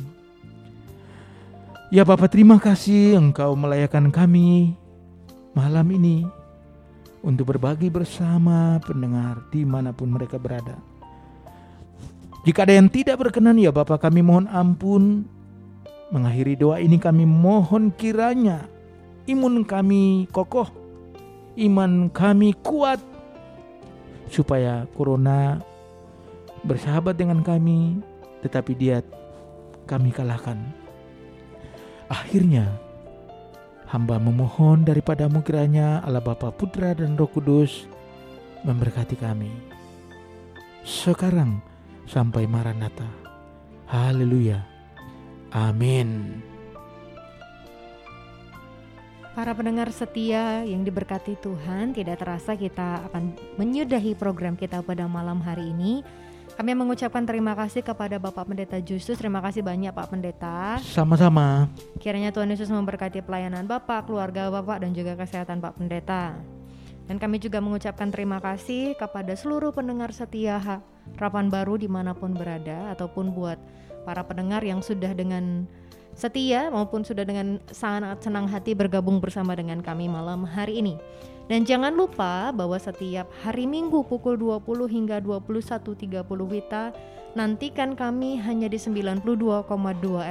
Ya Bapak terima kasih Engkau melayakan kami malam ini untuk berbagi bersama pendengar di mana pun mereka berada. Jika ada yang tidak berkenan ya Bapak kami mohon ampun. Mengakhiri doa ini kami mohon kiranya imun kami kokoh, iman kami kuat, supaya corona bersahabat dengan kami, tetapi dia kami kalahkan. Akhirnya Hamba memohon daripadamu kiranya Allah Bapa Putra dan Roh Kudus memberkati kami. Sekarang sampai Maranatha. Haleluya. Amin. Para pendengar setia yang diberkati Tuhan, tidak terasa kita akan menyudahi program kita pada malam hari ini. Kami mengucapkan terima kasih kepada Bapak Pendeta Justus. Terima kasih banyak Pak Pendeta. Sama-sama. Kiranya Tuhan Yesus memberkati pelayanan Bapak, keluarga Bapak, dan juga kesehatan Pak Pendeta. Dan kami juga mengucapkan terima kasih kepada seluruh pendengar setia harapan baru di mana pun berada, ataupun buat para pendengar yang sudah dengan setia maupun sudah dengan sangat senang hati bergabung bersama dengan kami malam hari ini. Dan jangan lupa bahwa setiap hari Minggu pukul 20 hingga 21.30 Wita nantikan kami hanya di 92,2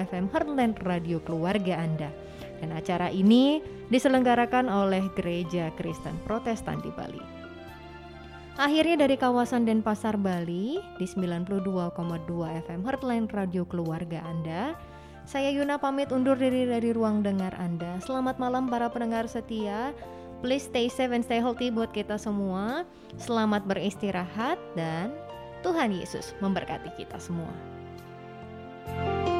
FM Heartland Radio Keluarga Anda. Dan acara ini diselenggarakan oleh Gereja Kristen Protestan di Bali. Akhirnya dari kawasan Denpasar Bali di 92,2 FM Heartland Radio Keluarga Anda. Saya Yuna pamit undur diri dari ruang dengar Anda. Selamat malam para pendengar setia. Please stay safe and stay healthy buat kita semua. Selamat beristirahat dan Tuhan Yesus memberkati kita semua. Kau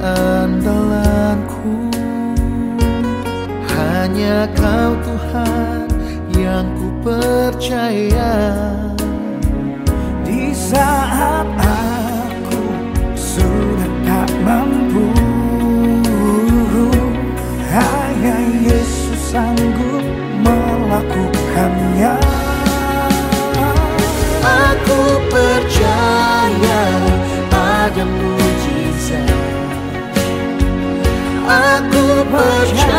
andalanku. Hanya kau Tuhan yang ku percaya. Di saat much